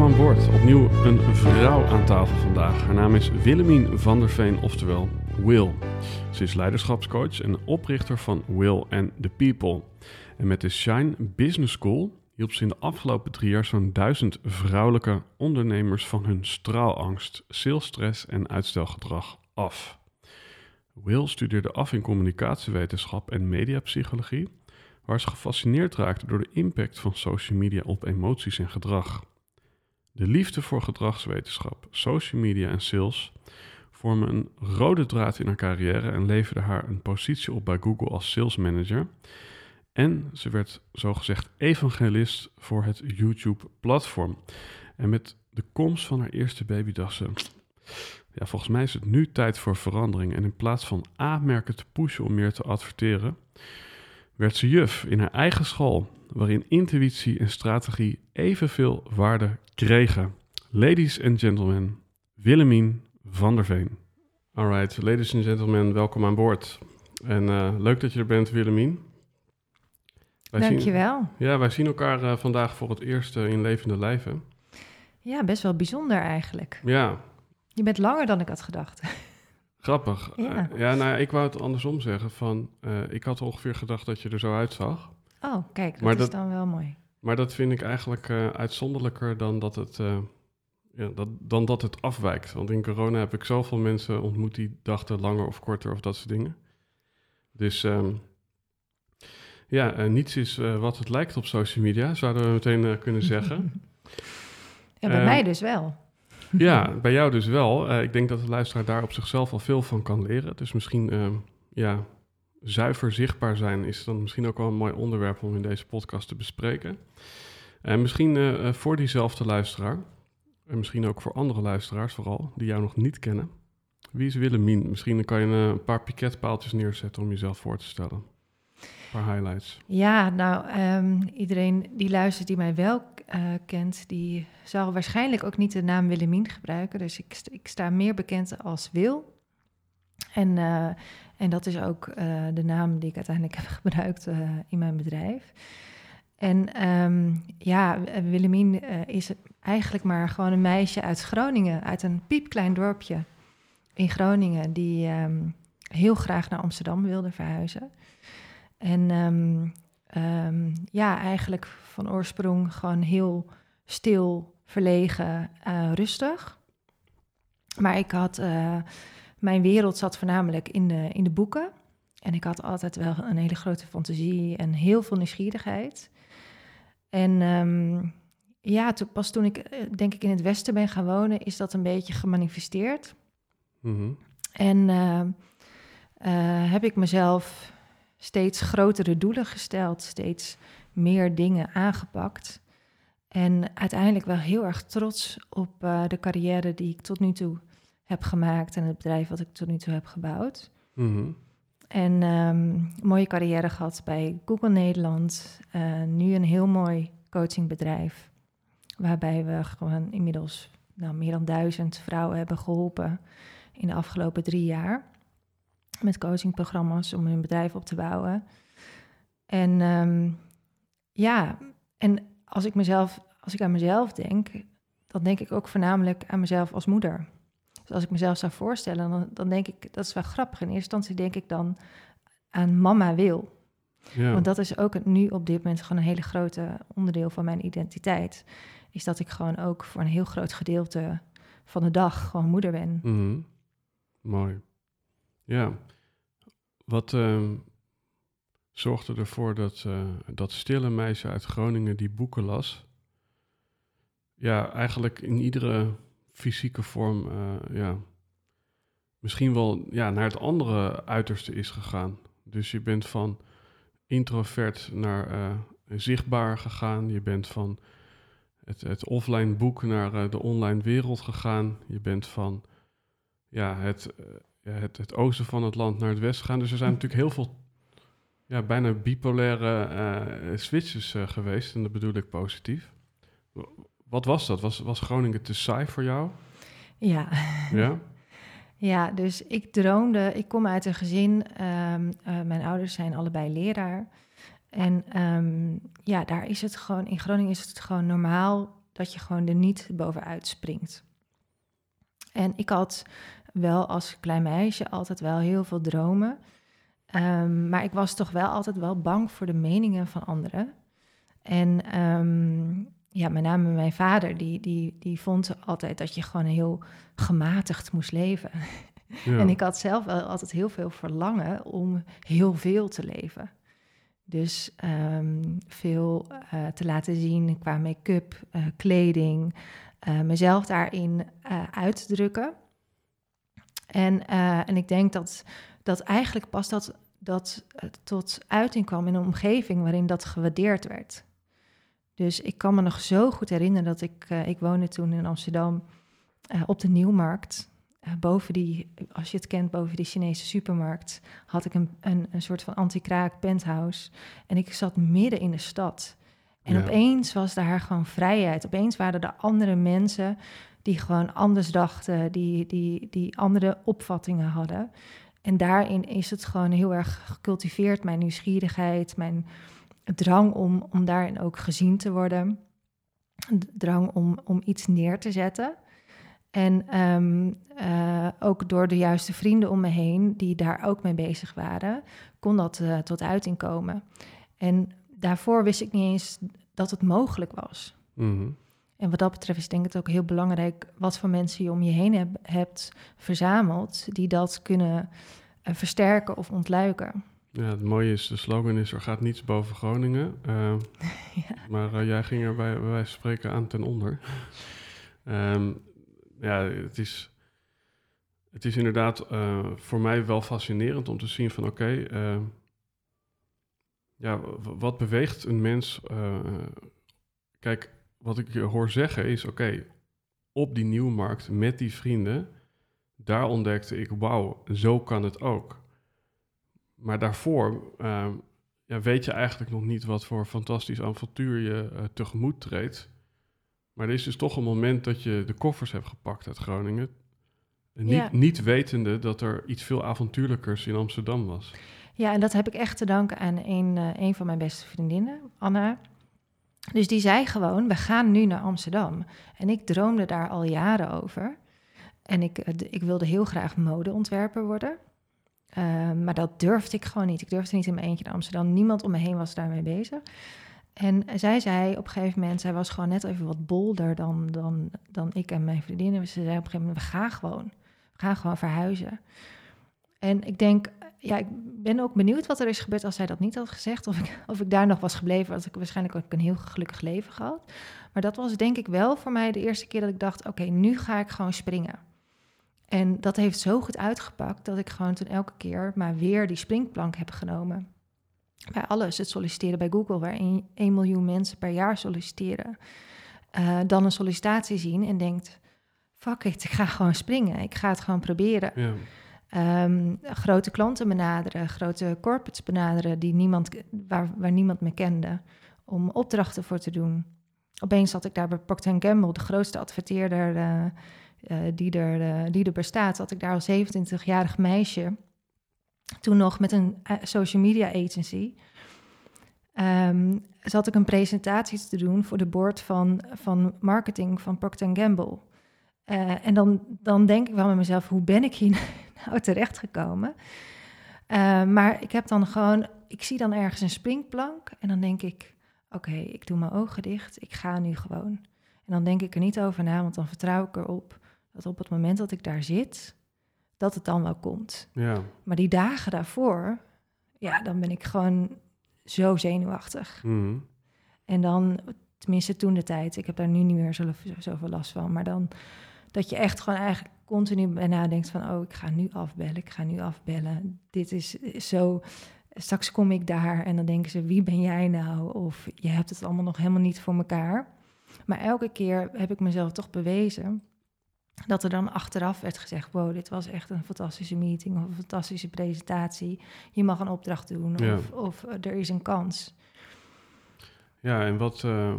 Welkom aan boord. Opnieuw een vrouw aan tafel vandaag. Haar naam is Willemien van der Veen, oftewel Will. Ze is leiderschapscoach en oprichter van Will and the People. En met de Shine Business School hielp ze in de afgelopen drie jaar zo'n duizend vrouwelijke ondernemers van hun straalangst, salesstress en uitstelgedrag af. Will studeerde af in communicatiewetenschap en mediapsychologie, waar ze gefascineerd raakte door de impact van social media op emoties en gedrag. De liefde voor gedragswetenschap, social media en sales vormen een rode draad in haar carrière en leverden haar een positie op bij Google als sales manager. En ze werd zogezegd evangelist voor het YouTube-platform. En met de komst van haar eerste baby dacht ze: ja, volgens mij is het nu tijd voor verandering. En in plaats van A-merken te pushen om meer te adverteren, werd ze juf in haar eigen school, waarin intuïtie en strategie evenveel waarde kregen. Ladies and gentlemen, Willemien van der Veen. Alright, ladies and gentlemen, welkom aan boord. En uh, leuk dat je er bent, Willemien. Wij Dankjewel. Zien, ja, wij zien elkaar uh, vandaag voor het eerst uh, in levende lijven. Ja, best wel bijzonder eigenlijk. Ja. Je bent langer dan ik had gedacht. Grappig. Ja, ja nou, ik wou het andersom zeggen. Van, ik had ongeveer gedacht dat je er zo uitzag. Oh, kijk, dat maar is dat, dan wel mooi. Maar dat vind ik eigenlijk uh, uitzonderlijker dan dat, het, uh, ja, dat, dan dat het afwijkt. Want in corona heb ik zoveel mensen ontmoet die dachten langer of korter of dat soort dingen. Dus um, ja, uh, niets is wat het lijkt op social media, zouden we meteen kunnen zeggen. ja, bij mij dus wel. ja, bij jou dus wel. ik denk dat de luisteraar daar op zichzelf al veel van kan leren. Dus misschien ehm, ja, zuiver zichtbaar zijn is dan misschien ook wel een mooi onderwerp om in deze podcast te bespreken. En misschien uh, voor diezelfde luisteraar, en misschien ook voor andere luisteraars vooral, die jou nog niet kennen. Wie is Willemien? Misschien kan je een paar piketpaaltjes neerzetten om jezelf voor te stellen. Een paar highlights. Ja, nou, um, iedereen die luistert die mij wel kent, die zal waarschijnlijk ook niet de naam Willemien gebruiken. Dus ik, ik sta meer bekend als Wil. En en dat is ook uh, de naam die ik uiteindelijk heb gebruikt uh, in mijn bedrijf. En um, ja, Willemien uh, is eigenlijk maar gewoon een meisje uit Groningen, uit een piepklein dorpje in Groningen, die um, heel graag naar Amsterdam wilde verhuizen. En um, ja, eigenlijk van oorsprong gewoon heel stil, verlegen, rustig. Maar ik had mijn wereld zat voornamelijk in de, in de boeken. En ik had altijd wel een hele grote fantasie en heel veel nieuwsgierigheid. En um, ja, to, pas toen ik eh, denk ik in het Westen ben gaan wonen, is dat een beetje gemanifesteerd. Mm-hmm. En uh, uh, heb ik mezelf steeds grotere doelen gesteld, steeds meer dingen aangepakt. En uiteindelijk wel heel erg trots op uh, de carrière die ik tot nu toe heb gemaakt en het bedrijf wat ik tot nu toe heb gebouwd. Mm En um, mooie carrière gehad bij Google Nederland. Uh, nu een heel mooi coachingbedrijf. Waarbij we gewoon inmiddels nou, meer dan duizend vrouwen hebben geholpen in de afgelopen drie jaar. Met coachingprogramma's om hun bedrijf op te bouwen. En um, ja, en als ik mezelf, als ik aan mezelf denk, dan denk ik ook voornamelijk aan mezelf als moeder. Dus als ik mezelf zou voorstellen, dan, dan denk ik, dat is wel grappig. In eerste instantie denk ik dan aan mama wil. Ja. Want dat is ook nu op dit moment gewoon een hele grote onderdeel van mijn identiteit. Is dat ik gewoon ook voor een heel groot gedeelte van de dag gewoon moeder ben. Mhm. Mooi. Ja. Wat ehm, zorgde ervoor dat eh, dat stille meisje uit Groningen die boeken las? Ja, eigenlijk in iedere fysieke vorm, eh, ja, misschien wel ja, naar het andere uiterste is gegaan. Dus je bent van introvert naar eh, zichtbaar gegaan. Je bent van het, het offline boek naar eh, de online wereld gegaan. Je bent van ja, het, het, het oosten van het land naar het westen gegaan. Dus er zijn natuurlijk heel veel ja, bijna bipolaire switches geweest. En dat bedoel ik positief. Wat was dat? Was, was Groningen te saai voor jou? Ja. Ja? Ja, dus ik droomde, ik kom uit een gezin, ehm, eh, mijn ouders zijn allebei leraar. En ehm, ja, daar is het gewoon, in Groningen is het gewoon normaal dat je gewoon er niet bovenuit springt. En ik had wel als klein meisje altijd wel heel veel dromen. Ehm, maar ik was toch wel altijd wel bang voor de meningen van anderen. En ja, met name mijn vader, die, die, die vond altijd dat je gewoon heel gematigd moest leven. ja. En ik had zelf wel altijd heel veel verlangen om heel veel te leven. Dus ehm, veel eh, te laten zien qua make-up, eh, kleding, eh, mezelf daarin uit te drukken. En, en ik denk dat, dat eigenlijk pas dat, dat tot uiting kwam in een omgeving waarin dat gewaardeerd werd. Dus ik kan me nog zo goed herinneren dat ik, eh, ik woonde toen in Amsterdam eh, op de Nieuwmarkt. Eh, boven die, als je het kent, boven die Chinese supermarkt, had ik een, een, een soort van anti-kraak penthouse. En ik zat midden in de stad. En Ja. opeens was daar gewoon vrijheid. Opeens waren er andere mensen die gewoon anders dachten, die, die, die andere opvattingen hadden. En daarin is het gewoon heel erg gecultiveerd, mijn nieuwsgierigheid, mijn drang om, om daarin ook gezien te worden. De drang om, om iets neer te zetten. En ehm, eh, ook door de juiste vrienden om me heen, die daar ook mee bezig waren, kon dat eh, tot uiting komen. En daarvoor wist ik niet eens dat het mogelijk was. Mhm. En wat dat betreft is denk ik het ook heel belangrijk wat voor mensen je om je heen heb- hebt verzameld, die dat kunnen eh, versterken of ontluiken. Ja, het mooie is, de slogan is, er gaat niets boven Groningen. Eh, Ja. Maar eh, jij ging er bij, bij wijze van spreken aan ten onder. Ehm, ja, het is, het is inderdaad eh, voor mij wel fascinerend om te zien van oké, eh, ja, wat beweegt een mens? eh, kijk, wat ik je hoor zeggen is oké, op die nieuwmarkt met die vrienden, daar ontdekte ik, wauw, zo kan het ook. Maar daarvoor ehm, ja, weet je eigenlijk nog niet wat voor fantastisch avontuur je eh, tegemoet treedt. Maar er is dus toch een moment dat je de koffers hebt gepakt uit Groningen. En niet, Ja. niet wetende dat er iets veel avontuurlijkers in Amsterdam was. Ja, en dat heb ik echt te danken aan een, eh, een van mijn beste vriendinnen, Anna. Dus die zei gewoon, we gaan nu naar Amsterdam. En ik droomde daar al jaren over. En ik, eh, ik wilde heel graag modeontwerper worden. Eh, maar dat durfde ik gewoon niet. Ik durfde niet in mijn eentje naar Amsterdam. Niemand om me heen was daarmee bezig. En zij zei op een gegeven moment, zij was gewoon net even wat bolder dan, dan, dan ik en mijn vriendinnen. Ze zei op een gegeven moment, we gaan gewoon. We gaan gewoon verhuizen. En ik denk, ja, ik ben ook benieuwd wat er is gebeurd als zij dat niet had gezegd. Of ik, of ik daar nog was gebleven, had ik waarschijnlijk ook een heel gelukkig leven gehad. Maar dat was denk ik wel voor mij de eerste keer dat ik dacht, oké, nu ga ik gewoon springen. En dat heeft zo goed uitgepakt dat ik gewoon toen elke keer maar weer die springplank heb genomen. Bij alles, het solliciteren bij Google, waar 1, miljoen mensen per jaar solliciteren. Eh, dan een sollicitatie zien en denkt, fuck it, ik ga gewoon springen. Ik ga het gewoon proberen. Ja, Ehm, grote klanten benaderen, grote corporates benaderen die niemand, waar, waar niemand me kende, om opdrachten voor te doen. Opeens zat ik daar bij Procter Gamble, de grootste adverteerder eh, eh, die, er, eh, die er bestaat. Zat ik daar als 27-jarig meisje, toen nog met een eh, social media agency. Ehm, zat ik een presentatie te doen voor de board van, van marketing van Procter Gamble. En dan, dan denk ik wel met mezelf, hoe ben ik hier nou terechtgekomen? Eh, maar ik heb dan gewoon, ik zie dan ergens een springplank en dan denk ik, oké, ik doe mijn ogen dicht, ik ga nu gewoon. En dan denk ik er niet over na, want dan vertrouw ik erop dat op het moment dat ik daar zit, dat het dan wel komt. Ja. Maar die dagen daarvoor, ja, dan ben ik gewoon zo zenuwachtig. Mhm. En dan, tenminste toen de tijd, ik heb daar nu niet meer zo, zoveel last van, maar dan dat je echt gewoon eigenlijk continu bij nadenkt van, oh, ik ga nu afbellen, ik ga nu afbellen. Dit is zo, straks kom ik daar en dan denken ze, wie ben jij nou? Of je hebt het allemaal nog helemaal niet voor elkaar. Maar elke keer heb ik mezelf toch bewezen dat er dan achteraf werd gezegd: Wow, dit was echt een fantastische meeting of een fantastische presentatie. Je mag een opdracht doen Ja. of, of er is een kans. Ja, en wat, eh,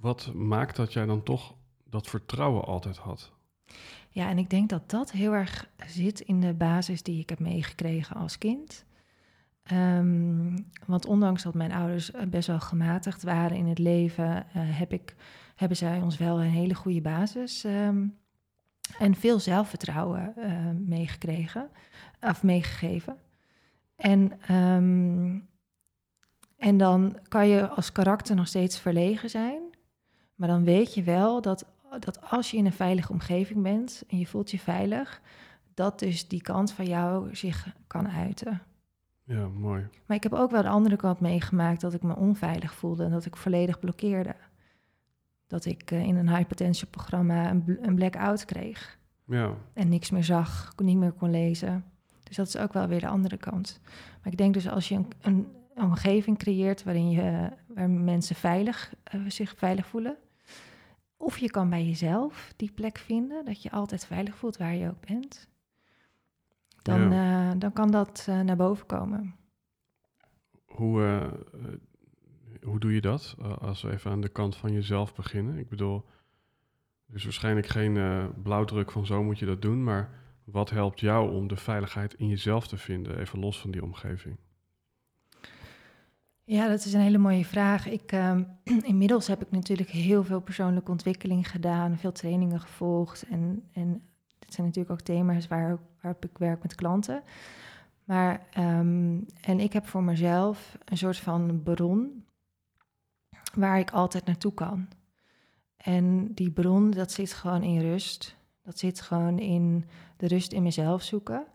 wat maakt dat jij dan toch dat vertrouwen altijd had? Ja, en ik denk dat dat heel erg zit in de basis die ik heb meegekregen als kind. Ehm, want ondanks dat mijn ouders eh, best wel gematigd waren in het leven, eh, heb ik, hebben zij ons wel een hele goede basis ehm, en veel zelfvertrouwen eh, meegekregen of meegegeven. En, ehm, en dan kan je als karakter nog steeds verlegen zijn, maar dan weet je wel dat, dat als je in een veilige omgeving bent en je voelt je veilig, dat dus die kant van jou zich kan uiten. Ja, mooi. Maar ik heb ook wel de andere kant meegemaakt dat ik me onveilig voelde en dat ik volledig blokkeerde. Dat ik eh, in een hypertensieprogramma een, bl- een blackout kreeg Ja, en niks meer zag, niet meer kon lezen. Dus dat is ook wel weer de andere kant. Maar ik denk dus als je een, een omgeving creëert waarin je, waar mensen veilig, eh, zich veilig voelen. Of je kan bij jezelf die plek vinden, dat je altijd veilig voelt waar je ook bent. Dan, eh, dan kan dat naar boven komen. hoe, hoe doe je dat? Eh, als we even aan de kant van jezelf beginnen. Ik bedoel, er is waarschijnlijk geen eh, blauwdruk van zo moet je dat doen, maar wat helpt jou om de veiligheid in jezelf te vinden, even los van die omgeving? Ja, dat is een hele mooie vraag. Ik, ehm, inmiddels heb ik natuurlijk heel veel persoonlijke ontwikkeling gedaan, veel trainingen gevolgd. En, en dit zijn natuurlijk ook thema's waar, waarop ik werk met klanten. Maar, ehm, en ik heb voor mezelf een soort van bron waar ik altijd naartoe kan. En die bron, dat zit gewoon in rust. Dat zit gewoon in de rust in mezelf zoeken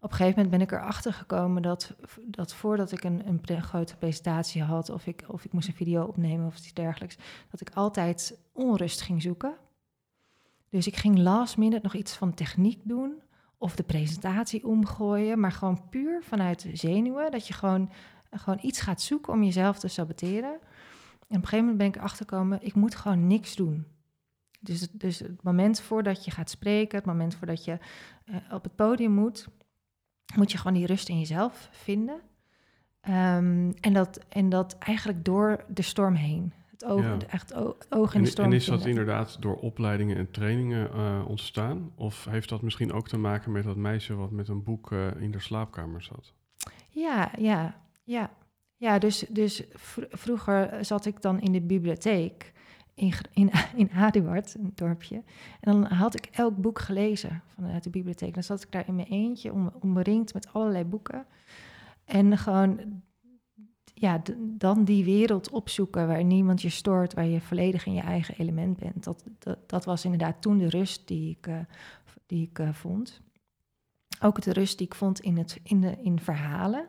op een gegeven moment ben ik erachter gekomen dat, dat voordat ik een, een grote presentatie had, of ik, of ik moest een video opnemen of iets dergelijks, dat ik altijd onrust ging zoeken. Dus ik ging last minute nog iets van techniek doen, of de presentatie omgooien, maar gewoon puur vanuit zenuwen, dat je gewoon, gewoon iets gaat zoeken om jezelf te saboteren. En op een gegeven moment ben ik erachter gekomen, ik moet gewoon niks doen. Dus, het- dus het moment voordat je gaat spreken, het moment voordat je eh, op het podium moet, moet je gewoon die rust in jezelf vinden. Ehm, en, dat, en dat eigenlijk door de storm heen. Het oog, Ja. echt oog in En, de storm en is dat vinden. inderdaad door opleidingen en trainingen eh, ontstaan? Of heeft dat misschien ook te maken met dat meisje wat met een boek eh, in de slaapkamer zat? Ja, ja, ja. Ja, dus, dus vr- vroeger zat ik dan in de bibliotheek in, in, in Aduard, een dorpje. En dan had ik elk boek gelezen vanuit de bibliotheek. Dan zat ik daar in mijn eentje, om, omringd met allerlei boeken. En gewoon, ja, dan die wereld opzoeken waar niemand je stoort, waar je volledig in je eigen element bent. Dat, dat, dat was inderdaad toen de rust die ik, eh, die ik eh, vond. Ook de rust die ik vond in, het, in, de, in verhalen.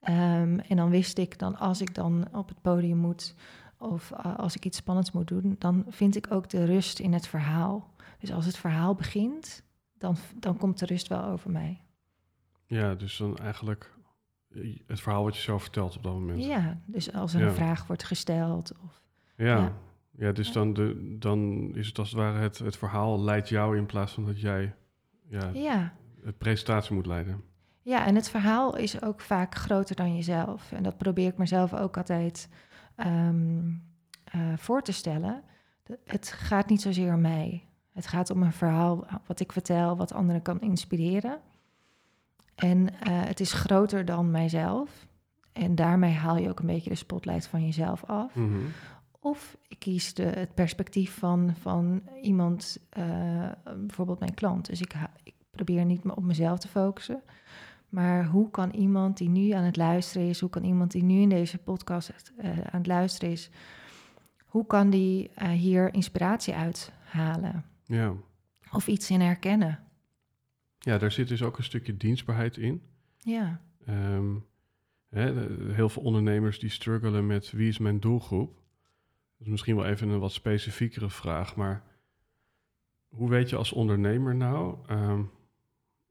Ehm, en dan wist ik dan als ik dan op het podium moet of eh, als ik iets spannends moet doen, dan vind ik ook de rust in het verhaal. Dus als het verhaal begint, dan, dan komt de rust wel over mij. Ja, dus dan eigenlijk eh, het verhaal wat je zo vertelt op dat moment. Ja, dus als er Ja. een vraag wordt gesteld. Of, Ja, Ja. ja. dus Ja. Dan, de, dan is het als het ware het, het verhaal leidt jou in plaats van dat jij ja, ja. het presentatie moet leiden. Ja, en het verhaal is ook vaak groter dan jezelf. En dat probeer ik mezelf ook altijd ehm, eh, voor te stellen. Het gaat niet zozeer om mij. Het gaat om een verhaal wat ik vertel, wat anderen kan inspireren. En eh, het is groter dan mijzelf. En daarmee haal je ook een beetje de spotlight van jezelf af. Mhm. Of ik kies de, het perspectief van, van iemand, eh, bijvoorbeeld mijn klant. Dus ik, ik probeer niet me op mezelf te focussen, Maar hoe kan iemand die nu aan het luisteren is, hoe kan iemand die nu in deze podcast uh, aan het luisteren is, hoe kan die uh, hier inspiratie uithalen? Ja. Of iets in herkennen? Ja, daar zit dus ook een stukje dienstbaarheid in. Ja. Um, hè, heel veel ondernemers die struggelen met wie is mijn doelgroep. Dat is misschien wel even een wat specifiekere vraag, maar hoe weet je als ondernemer nou, um,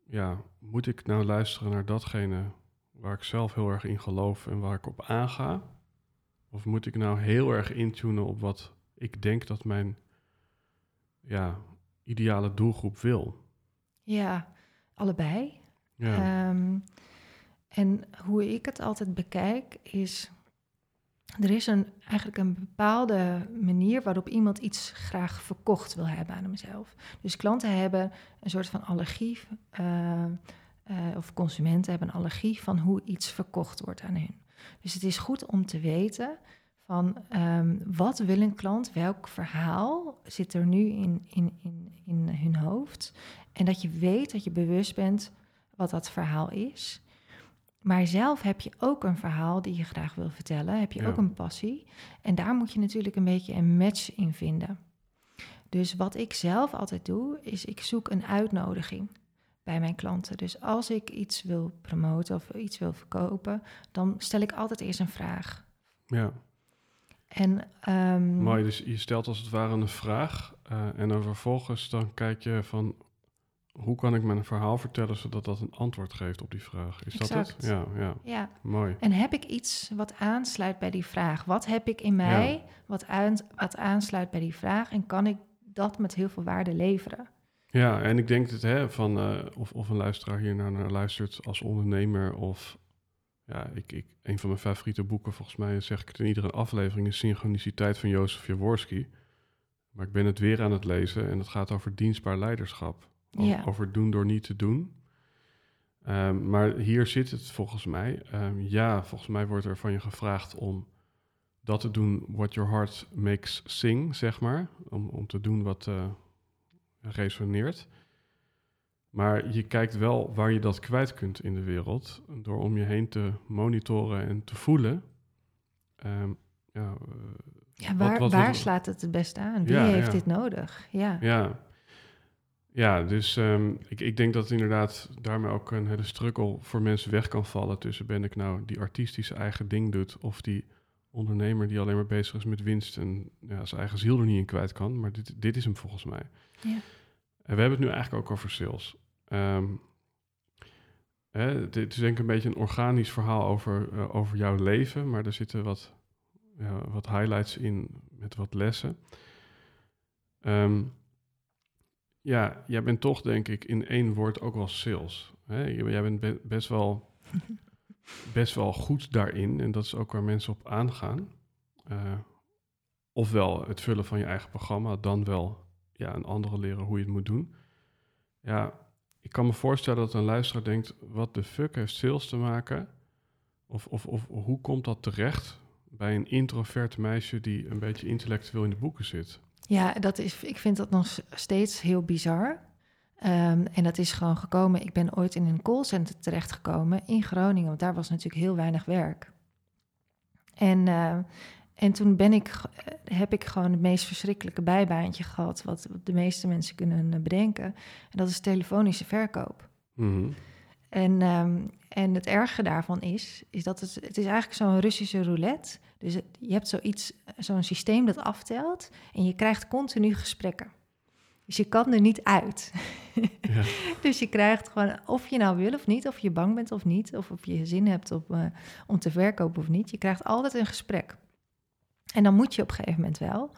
ja, moet ik nou luisteren naar datgene waar ik zelf heel erg in geloof en waar ik op aanga? Of moet ik nou heel erg intunen op wat ik denk dat mijn ja, ideale doelgroep wil? Ja, allebei. Ja. Um, en hoe ik het altijd bekijk is, er is een, eigenlijk een bepaalde manier waarop iemand iets graag verkocht wil hebben aan hemzelf. Dus klanten hebben een soort van allergie, uh, uh, of consumenten hebben een allergie van hoe iets verkocht wordt aan hun. Dus het is goed om te weten van um, wat wil een klant, welk verhaal zit er nu in, in, in, in hun hoofd. En dat je weet, dat je bewust bent wat dat verhaal is. Maar zelf heb je ook een verhaal die je graag wil vertellen. Heb je ook een passie. En daar moet je natuurlijk een beetje een match in vinden. Dus wat ik zelf altijd doe, is ik zoek een uitnodiging bij mijn klanten. Dus als ik iets wil promoten of iets wil verkopen, dan stel ik altijd eerst een vraag. Ja. En, um, Mooi, dus je stelt als het ware een vraag uh, en dan vervolgens dan kijk je van hoe kan ik mijn verhaal vertellen zodat dat een antwoord geeft op die vraag? Is exact. dat het? Ja, ja, ja. Mooi. En heb ik iets wat aansluit bij die vraag? Wat heb ik in mij ja. wat, aan, wat aansluit bij die vraag? En kan ik dat met heel veel waarde leveren? Ja, en ik denk dat hè, van, uh, of, of een luisteraar hier naar, naar luistert als ondernemer of ja, ik, ik, een van mijn favoriete boeken, volgens mij zeg ik het in iedere aflevering, is Synchroniciteit van Jozef Jaworski. Maar ik ben het weer aan het lezen en het gaat over dienstbaar leiderschap. Over doen door niet te doen. Um, maar hier zit het volgens mij. Um, ja, volgens mij wordt er van je gevraagd om dat te doen what your heart makes sing, zeg maar. Om, om te doen wat uh, resoneert. Maar je kijkt wel waar je dat kwijt kunt in de wereld. Door om je heen te monitoren en te voelen. Um, ja, uh, ja, waar, wat, wat, waar wat, slaat het het beste aan? Wie ja, heeft ja. dit nodig? Ja, ja. Ja, dus um, ik, ik denk dat inderdaad daarmee ook een hele struggle voor mensen weg kan vallen tussen ben ik nou die artistische eigen ding doet of die ondernemer die alleen maar bezig is met winst en ja, zijn eigen ziel er niet in kwijt kan. Maar dit, dit is hem volgens mij. Ja. En we hebben het nu eigenlijk ook over sales. Um, hè, dit is denk ik een beetje een organisch verhaal over, uh, over jouw leven, maar er zitten wat, ja, wat highlights in met wat lessen. Um, ja, jij bent toch, denk ik, in één woord ook wel sales. Hè? Jij bent be best, wel, best wel goed daarin. En dat is ook waar mensen op aangaan. Uh, ofwel het vullen van je eigen programma, dan wel ja, een andere leren hoe je het moet doen. Ja, ik kan me voorstellen dat een luisteraar denkt: wat de fuck heeft sales te maken? Of, of, of hoe komt dat terecht bij een introvert meisje die een beetje intellectueel in de boeken zit? Ja, dat is, ik vind dat nog steeds heel bizar. Um, en dat is gewoon gekomen. Ik ben ooit in een callcenter terechtgekomen in Groningen, want daar was natuurlijk heel weinig werk. En, uh, en toen ben ik, heb ik gewoon het meest verschrikkelijke bijbaantje gehad, wat de meeste mensen kunnen bedenken. En dat is telefonische verkoop. Mm. En, um, en het erge daarvan is, is dat het, het is eigenlijk zo'n Russische roulette. Dus het, je hebt zoiets, zo'n systeem dat aftelt en je krijgt continu gesprekken. Dus je kan er niet uit. Ja. dus je krijgt gewoon, of je nou wil of niet, of je bang bent of niet, of of je zin hebt op, uh, om te verkopen of niet. Je krijgt altijd een gesprek. En dan moet je op een gegeven moment wel.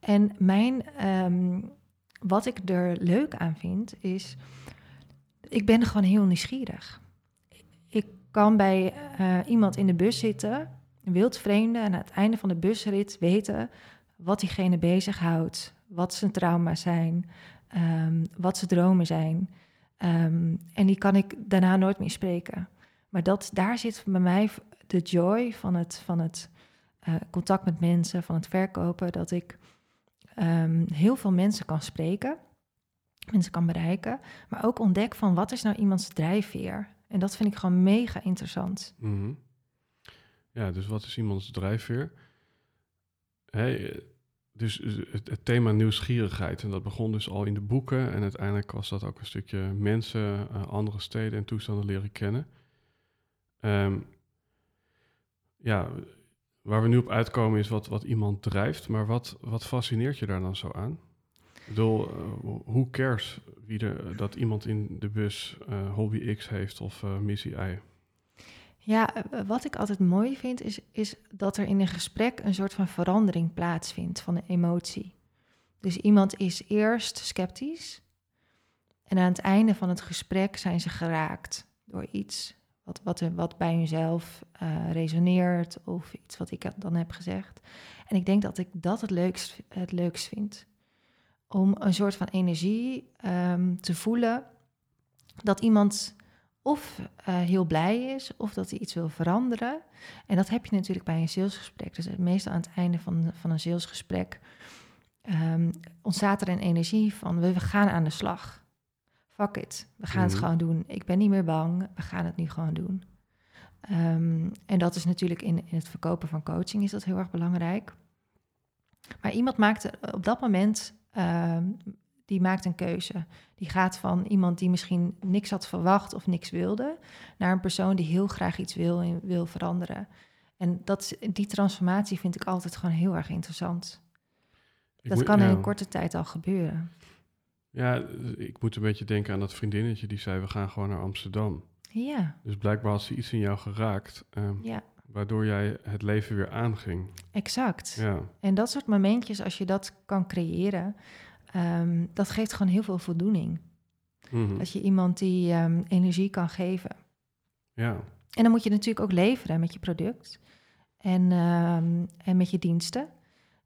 En mijn, um, wat ik er leuk aan vind, is, ik ben gewoon heel nieuwsgierig. Ik kan bij uh, iemand in de bus zitten, een wildvreemde, en aan het einde van de busrit weten wat diegene bezighoudt, wat zijn trauma's zijn, um, wat zijn dromen zijn. Um, en die kan ik daarna nooit meer spreken. Maar dat, daar zit bij mij de joy van het, van het uh, contact met mensen, van het verkopen, dat ik um, heel veel mensen kan spreken, mensen kan bereiken, maar ook ontdek van wat is nou iemands drijfveer. En dat vind ik gewoon mega interessant. Mhm. Ja, dus wat is iemands drijfveer? Dus het, het, thema nieuwsgierigheid, en dat begon dus al in de boeken. En uiteindelijk was dat ook een stukje mensen, uh, andere steden en toestanden leren kennen. Ehm, ja, waar we nu op uitkomen is wat, wat iemand drijft. Maar wat, wat fascineert je daar dan zo aan? Ik bedoel, uh, hoe cares wie dat iemand in de bus uh, hobby X heeft of uh, missie Y? Ja, wat ik altijd mooi vind, is, is dat er in een gesprek een soort van verandering plaatsvindt van de emotie. Dus iemand is eerst sceptisch en aan het einde van het gesprek zijn ze geraakt door iets wat, wat, wat bij hunzelf resoneert of iets wat ik dan heb gezegd. En ik denk dat ik dat het leukst, het leukst vind. Om een soort van energie um, te voelen dat iemand of uh, heel blij is of dat hij iets wil veranderen. En dat heb je natuurlijk bij een salesgesprek. Dus meestal aan het einde van, van een salesgesprek um, ontstaat er een energie van we, we gaan aan de slag fuck it, we gaan het Mhm. gewoon doen. Ik ben niet meer bang, we gaan het nu gewoon doen. Ehm, en dat is natuurlijk in, in het verkopen van coaching is dat heel erg belangrijk. Maar iemand maakt op dat moment, ehm, die maakt een keuze. Die gaat van iemand die misschien niks had verwacht of niks wilde, naar een persoon die heel graag iets wil en wil veranderen. En dat, die transformatie vind ik altijd gewoon heel erg interessant. Ik dat moet- kan in een korte tijd al gebeuren. Ja, ik moet een beetje denken aan dat vriendinnetje die zei: We gaan gewoon naar Amsterdam. Ja, Dus blijkbaar had ze iets in jou geraakt, ehm, ja, waardoor jij het leven weer aanging. exact. Ja, En dat soort momentjes, als je dat kan creëren, ehm, dat geeft gewoon heel veel voldoening. Mhm. Dat je iemand die ehm, energie kan geven. ja. En dan moet je natuurlijk ook leveren met je product en, ehm, en met je diensten.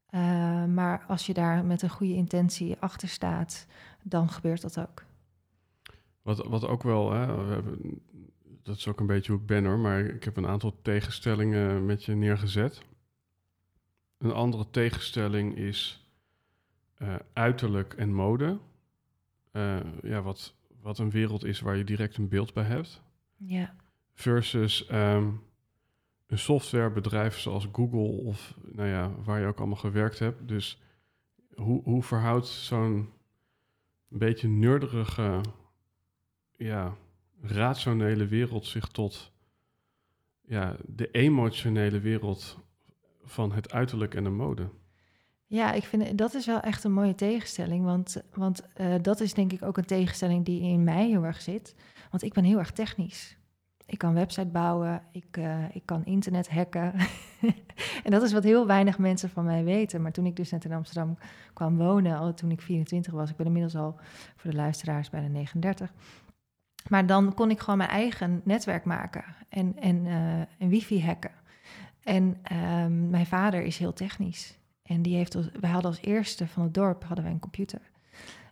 Eh, maar als je daar met een goede intentie achter staat, dan gebeurt dat ook. Wat, wat ook wel, hè, we hebben, dat is ook een beetje hoe ik ben hoor, maar ik heb een aantal tegenstellingen met je neergezet. Een andere tegenstelling is eh, uiterlijk en mode. Eh, ja, wat, wat een wereld is waar je direct een beeld bij hebt. Ja, Versus ehm, een softwarebedrijf zoals Google of nou ja, waar je ook allemaal gewerkt hebt. Dus hoe, hoe verhoudt zo'n beetje nerderige, ja, rationele wereld zich tot ja, de emotionele wereld van het uiterlijk en de mode? ja ik vind dat is wel echt een mooie tegenstelling. Want, want eh, dat is denk ik ook een tegenstelling die in mij heel erg zit. Want ik ben heel erg technisch. Ik kan website bouwen, ik, eh, ik kan internet hacken. en dat is wat heel weinig mensen van mij weten. Maar toen ik dus net in Amsterdam kwam wonen, al toen ik 24 was, ik ben inmiddels al voor de luisteraars bijna 39. Maar dan kon ik gewoon mijn eigen netwerk maken en, en, eh, en wifi hacken. En ehm, mijn vader is heel technisch. En die heeft wij hadden als eerste van het dorp hadden wij een computer.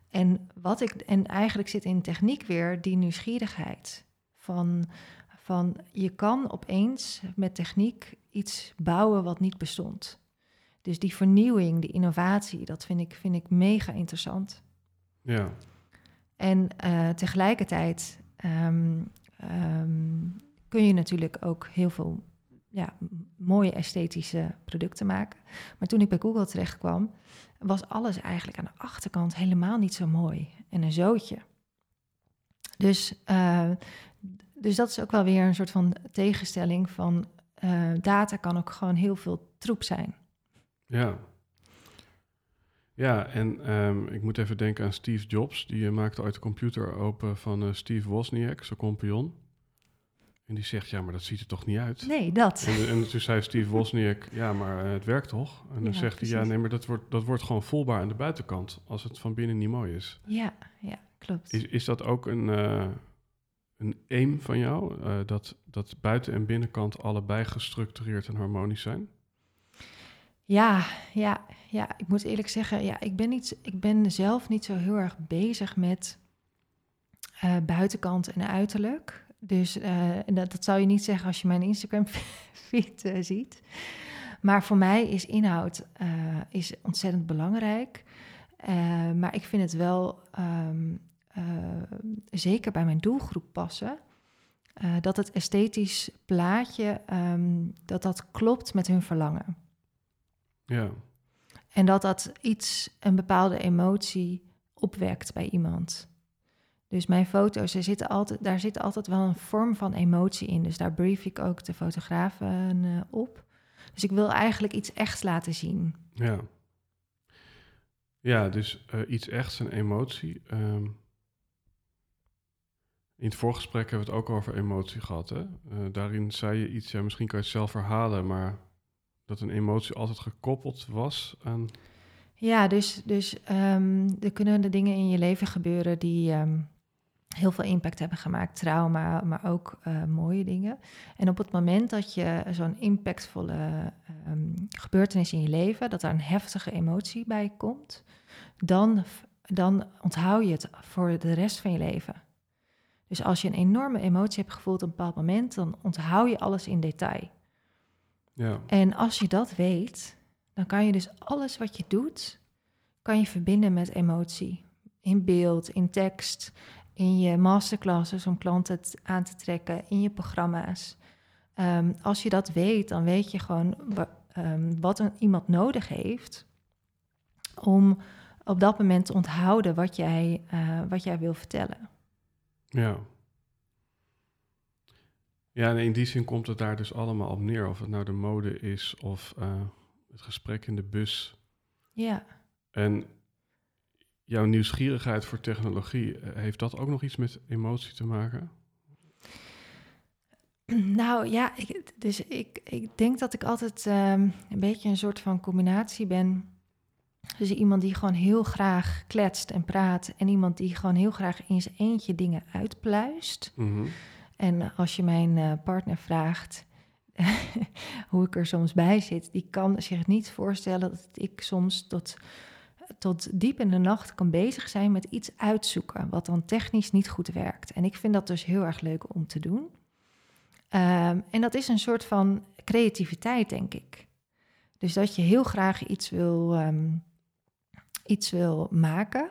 En wat ik en eigenlijk zit in techniek weer die nieuwsgierigheid van van je kan opeens met techniek iets bouwen wat niet bestond. Dus die vernieuwing, die innovatie, dat vind ik, vind ik mega interessant. Ja, En eh, tegelijkertijd ehm, ehm, kun je natuurlijk ook heel veel ja, mooie esthetische producten maken. Maar toen ik bij Google terecht kwam, was alles eigenlijk aan de achterkant helemaal niet zo mooi. En een zootje. Dus, eh, dus dat is ook wel weer een soort van tegenstelling van eh, data kan ook gewoon heel veel troep zijn. ja. Ja, en ehm, ik moet even denken aan Steve Jobs. Die eh, maakte ooit de computer open van eh, Steve Wozniak, zijn compagnon. En die zegt, ja, maar dat ziet er toch niet uit? Nee, dat. En, en toen zei Steve Wozniak, ja, maar eh, het werkt toch? En dan Ja, zegt hij, ja, nee, maar dat wordt, dat wordt gewoon voelbaar aan de buitenkant... als het van binnen niet mooi is. Ja, ja, klopt. Is, is dat ook een, een aim van jou? dat, dat buiten- en binnenkant allebei gestructureerd en harmonisch zijn? Ja, ja, ja, ik moet eerlijk zeggen, ja, ik, ben niet, ik ben zelf niet zo heel erg bezig met eh, buitenkant en uiterlijk. Dus eh, dat, dat zou je niet zeggen als je mijn Instagram-feed eh, ziet. Maar voor mij is inhoud is ontzettend belangrijk. Maar ik vind het wel ehm, eh, zeker bij mijn doelgroep passen. dat het esthetisch plaatje, ehm, dat dat klopt met hun verlangen. Ja. En dat dat iets, een bepaalde emotie opwekt bij iemand. Dus mijn foto's, er zitten altijd, daar zit altijd wel een vorm van emotie in. Dus daar brief ik ook de fotografen uh, op. Dus ik wil eigenlijk iets echt laten zien. Ja. Ja, dus uh, iets echts, een emotie. Um, in het voorgesprek hebben we het ook over emotie gehad. Hè? Uh, daarin zei je iets, ja, misschien kan je het zelf verhalen, maar dat een emotie altijd gekoppeld was aan. Ja, dus, dus um, er kunnen de dingen in je leven gebeuren die um, heel veel impact hebben gemaakt. Trauma, maar ook uh, mooie dingen. En op het moment dat je zo'n impactvolle um, gebeurtenis in je leven, dat er een heftige emotie bij komt, dan, dan onthoud je het voor de rest van je leven. Dus als je een enorme emotie hebt gevoeld op een bepaald moment, dan onthoud je alles in detail. Ja. En als je dat weet, dan kan je dus alles wat je doet, kan je verbinden met emotie. In beeld, in tekst, in je masterclasses om klanten aan te trekken, in je programma's. Um, als je dat weet, dan weet je gewoon um, wat een, iemand nodig heeft om op dat moment te onthouden wat jij, uh, wat jij wil vertellen. Ja. Ja, en in die zin komt het daar dus allemaal op neer. Of het nou de mode is of uh, het gesprek in de bus. Ja. En jouw nieuwsgierigheid voor technologie, heeft dat ook nog iets met emotie te maken? Nou ja, ik, dus ik, ik denk dat ik altijd um, een beetje een soort van combinatie ben. Dus iemand die gewoon heel graag kletst en praat. En iemand die gewoon heel graag in zijn eentje dingen uitpluist. Mm -hmm. En als je mijn uh, partner vraagt hoe ik er soms bij zit, die kan zich niet voorstellen dat ik soms tot, tot diep in de nacht kan bezig zijn met iets uitzoeken, wat dan technisch niet goed werkt. En ik vind dat dus heel erg leuk om te doen. Um, en dat is een soort van creativiteit, denk ik. Dus dat je heel graag iets wil, um, iets wil maken,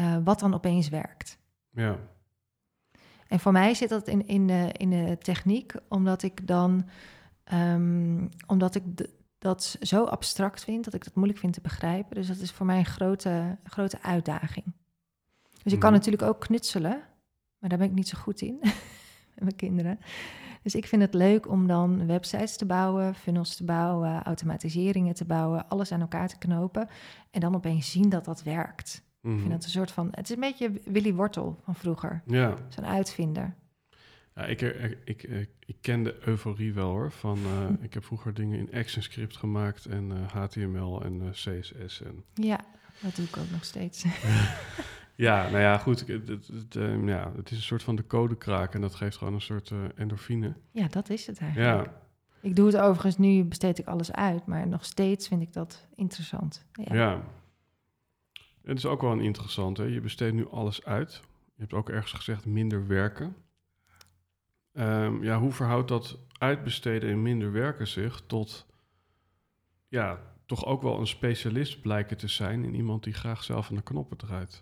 uh, wat dan opeens werkt. Ja. En voor mij zit dat in, in, de, in de techniek, omdat ik dan, um, omdat ik de, dat zo abstract vind, dat ik dat moeilijk vind te begrijpen. Dus dat is voor mij een grote, grote uitdaging. Dus ik kan Mhm. natuurlijk ook knutselen, maar daar ben ik niet zo goed in, met mijn kinderen. Dus ik vind het leuk om dan websites te bouwen, funnels te bouwen, automatiseringen te bouwen, alles aan elkaar te knopen en dan opeens zien dat dat werkt. Mhm. Ik vind dat een soort van, het is een beetje Willy Wortel van vroeger, Ja, zo'n uitvinder. ja ik, ik, ik, ik, ik ken de euforie wel hoor. Van, eh, ik heb vroeger dingen in ActionScript gemaakt en eh, HTML en eh, CSS. En... Ja, dat doe ik ook nog steeds. Ja, nou ja, goed. Het, het, het, eh, ja, het is een soort van de code kraken en dat geeft gewoon een soort eh, endorfine. Ja, dat is het eigenlijk. Ja, Ik doe het overigens, nu besteed ik alles uit, maar nog steeds vind ik dat interessant. Ja. ja. Het is ook wel een interessant, hè? Je besteedt nu alles uit. Je hebt ook ergens gezegd minder werken. Ehm, ja, hoe verhoudt dat uitbesteden en minder werken zich tot, ja, toch ook wel een specialist blijken te zijn in iemand die graag zelf aan de knoppen draait?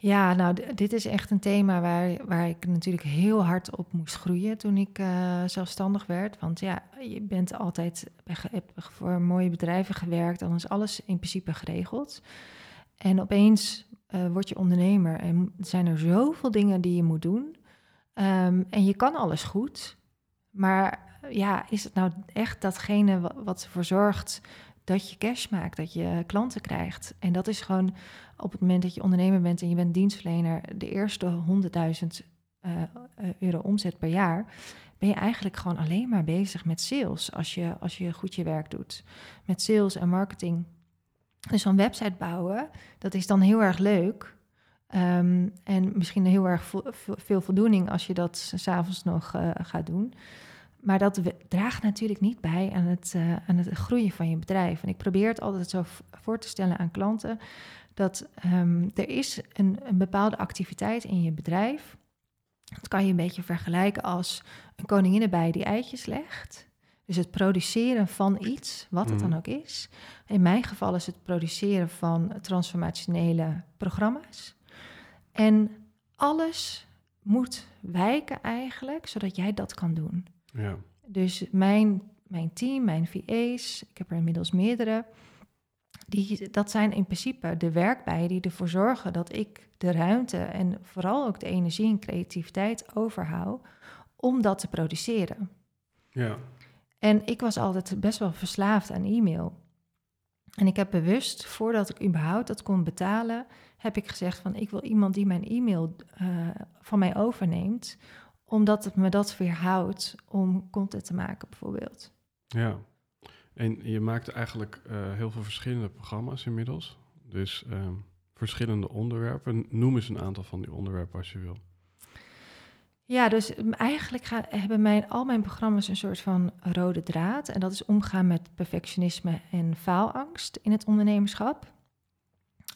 Ja, nou, dit is echt een thema waar, waar ik natuurlijk heel hard op moest groeien toen ik eh, zelfstandig werd. Want ja, je bent altijd heb voor mooie bedrijven gewerkt, dan is alles in principe geregeld. En opeens eh, word je ondernemer en zijn er zoveel dingen die je moet doen. Ehm, en je kan alles goed, maar ja, is het nou echt datgene wa- wat ervoor zorgt dat je cash maakt, dat je klanten krijgt? En dat is gewoon op het moment dat je ondernemer bent en je bent dienstverlener, de eerste 100.000 eh, eh, euro omzet per jaar, ben je eigenlijk gewoon alleen maar bezig met sales als je, als je goed je werk doet. Met sales en marketing. Dus zo'n website bouwen, dat is dan heel erg leuk. Ehm, en misschien heel erg veel voldoening als je dat s'avonds nog eh, gaat doen. Maar dat draagt natuurlijk niet bij aan het, eh, aan het groeien van je bedrijf. En ik probeer het altijd zo voor te stellen aan klanten dat ehm, er is een, een bepaalde activiteit in je bedrijf. Dat kan je een beetje vergelijken als een koninginnenbij die eitjes legt. Dus het produceren van iets, wat het dan Mhm. ook is. In mijn geval is het produceren van transformationele programma's. En alles moet wijken eigenlijk, zodat jij dat kan doen. Ja. Dus mijn, mijn team, mijn VA's, ik heb er inmiddels meerdere, die, dat zijn in principe de werkbijen die ervoor zorgen dat ik de ruimte en vooral ook de energie en creativiteit overhoud om dat te produceren. Ja. En ik was altijd best wel verslaafd aan e-mail. En ik heb bewust, voordat ik überhaupt dat kon betalen, heb ik gezegd van ik wil iemand die mijn e-mail uh, van mij overneemt, omdat het me dat weerhoudt om content te maken bijvoorbeeld. Ja, en je maakt eigenlijk uh, heel veel verschillende programma's inmiddels. Dus uh, verschillende onderwerpen. Noem eens een aantal van die onderwerpen als je wil. Ja, dus eigenlijk hebben mijn, al mijn programma's een soort van rode draad. En dat is omgaan met perfectionisme en faalangst in het ondernemerschap.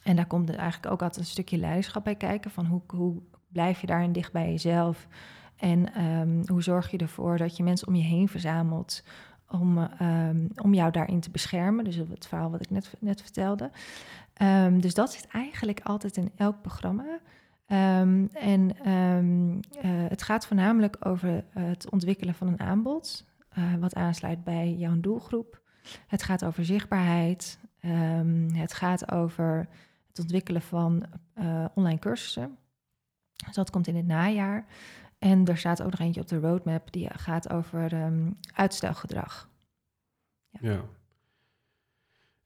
En daar komt eigenlijk ook altijd een stukje leiderschap bij kijken. Van hoe, hoe blijf je daarin dicht bij jezelf? En um, hoe zorg je ervoor dat je mensen om je heen verzamelt om, um, om jou daarin te beschermen? Dus het verhaal wat ik net, net vertelde. Um, dus dat zit eigenlijk altijd in elk programma. Um, en um, uh, het gaat voornamelijk over het ontwikkelen van een aanbod, uh, wat aansluit bij jouw doelgroep. Het gaat over zichtbaarheid. Um, het gaat over het ontwikkelen van online cursussen. Dus dat komt in het najaar. En er staat ook nog eentje op de roadmap die gaat over uitstelgedrag. Ja. ja.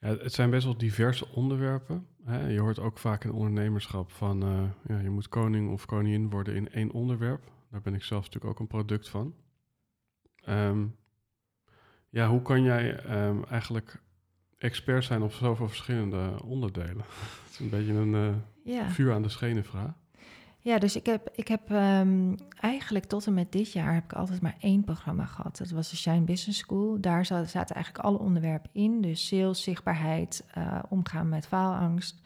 Ja, het zijn best wel diverse onderwerpen. Hè? Je hoort ook vaak in ondernemerschap van uh, ja, je moet koning of koningin worden in één onderwerp. Daar ben ik zelf natuurlijk ook een product van. Um, ja, hoe kan jij um, eigenlijk expert zijn op zoveel verschillende onderdelen? Het is een beetje een uh, ja. vuur aan de schenen vraag. Ja, dus ik heb, ik heb um, eigenlijk tot en met dit jaar heb ik altijd maar één programma gehad. Dat was de Shine Business School. Daar zaten eigenlijk alle onderwerpen in. Dus sales, zichtbaarheid, uh, omgaan met faalangst.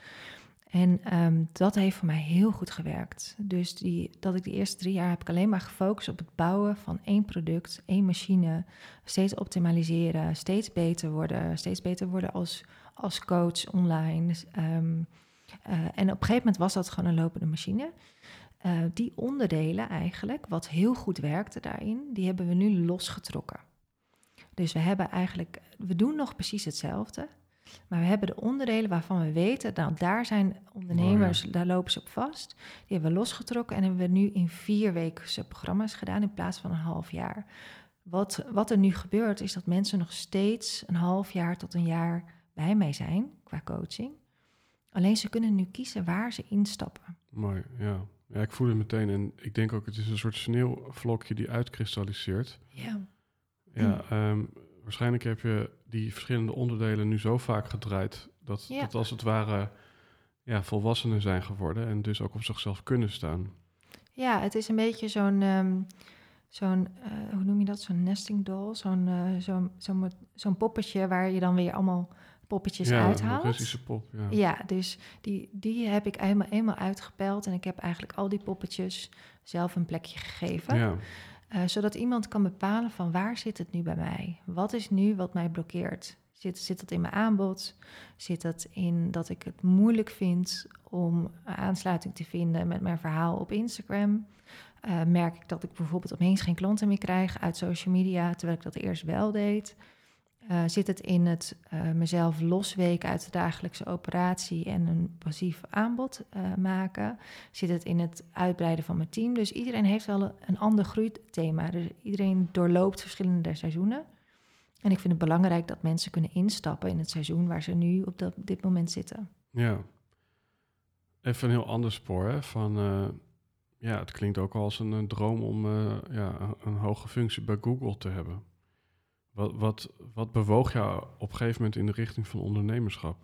En um, dat heeft voor mij heel goed gewerkt. Dus die, dat ik de eerste drie jaar heb ik alleen maar gefocust op het bouwen van één product, één machine. Steeds optimaliseren, steeds beter worden, steeds beter worden als, als coach online. Um, uh, en op een gegeven moment was dat gewoon een lopende machine. Uh, die onderdelen eigenlijk, wat heel goed werkte daarin, die hebben we nu losgetrokken. Dus we hebben eigenlijk, we doen nog precies hetzelfde, maar we hebben de onderdelen waarvan we weten, nou daar zijn ondernemers, oh ja. daar lopen ze op vast. Die hebben we losgetrokken en hebben we nu in vier weken programma's gedaan in plaats van een half jaar. Wat, wat er nu gebeurt is dat mensen nog steeds een half jaar tot een jaar bij mij zijn qua coaching. Alleen ze kunnen nu kiezen waar ze instappen. Mooi, ja. Ja, ik voel het meteen. En ik denk ook, het is een soort sneeuwvlokje die uitkristalliseert. Ja. Ja, um, waarschijnlijk heb je die verschillende onderdelen nu zo vaak gedraaid... dat, ja. dat als het ware ja, volwassenen zijn geworden... en dus ook op zichzelf kunnen staan. Ja, het is een beetje zo'n... Um, zo'n, uh, hoe noem je dat? Zo'n nesting doll. Zo'n uh, zo'n zo'n zo'n poppetje waar je dan weer allemaal poppetjes ja, uithaalt. Russische pop, ja. Ja, dus die, die heb ik eenmaal, eenmaal uitgepeld en ik heb eigenlijk al die poppetjes zelf een plekje gegeven. Ja. Uh, zodat iemand kan bepalen van waar zit het nu bij mij? Wat is nu wat mij blokkeert? Zit, zit dat in mijn aanbod? Zit dat in dat ik het moeilijk vind om aansluiting te vinden met mijn verhaal op Instagram? Uh, merk ik dat ik bijvoorbeeld opeens geen klanten meer krijg uit social media, terwijl ik dat eerst wel deed? Uh, zit het in het uh, mezelf losweken uit de dagelijkse operatie en een passief aanbod uh, maken? Zit het in het uitbreiden van mijn team? Dus iedereen heeft wel een ander groeithema. Dus iedereen doorloopt verschillende seizoenen. En ik vind het belangrijk dat mensen kunnen instappen in het seizoen waar ze nu op, dat, dit moment zitten. Ja, even een heel ander spoor. Hè? Van, ja, het klinkt ook als een, droom om ja, een hoge functie bij Google te hebben. Wat, wat, wat bewoog jou op een gegeven moment in de richting van ondernemerschap?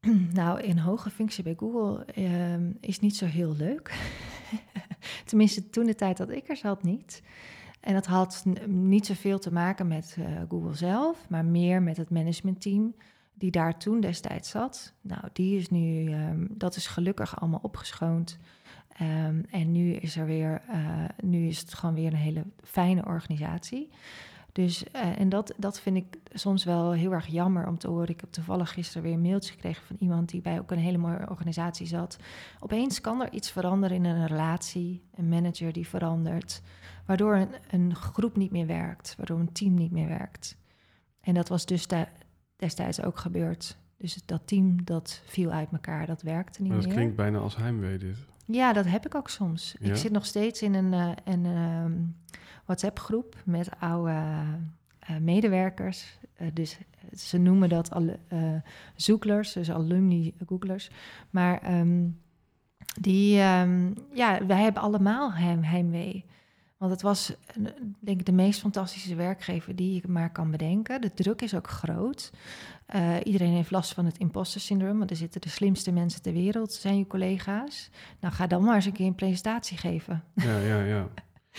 Nou, in hoge functie bij Google uh, is niet zo heel leuk. Tenminste, toen de tijd dat ik er zat niet. En dat had niet zoveel te maken met uh, Google zelf, maar meer met het managementteam die daar toen destijds zat. Nou, die is nu, um, dat is gelukkig allemaal opgeschoond. Um, en nu is er weer, uh, nu is het gewoon weer een hele fijne organisatie. Dus, eh, en dat, dat vind ik soms wel heel erg jammer om te horen. Ik heb toevallig gisteren weer een mailtje gekregen van iemand die bij ook een hele mooie organisatie zat. Opeens kan er iets veranderen in een relatie, een manager die verandert, waardoor een, een groep niet meer werkt, waardoor een team niet meer werkt. En dat was dus destijds ook gebeurd. Dus dat team dat viel uit elkaar, dat werkte niet dat meer. Dat klinkt bijna als heimwee dit. Ja, dat heb ik ook soms. Ik zit nog steeds in een, uh, een ehm, WhatsApp-groep met oude uh, medewerkers. Uh, dus ze noemen dat alle zoeklers, dus alumni-googlers. Maar um, die, um, ja, wij hebben allemaal heim, heimwee. Want het was, denk ik, de meest fantastische werkgever die je maar kan bedenken. De druk is ook groot. Uh, iedereen heeft last van het imposter syndroom, want er zitten de slimste mensen ter wereld, zijn je collega's. Nou, ga dan maar eens een keer een presentatie geven. Ja, ja, ja.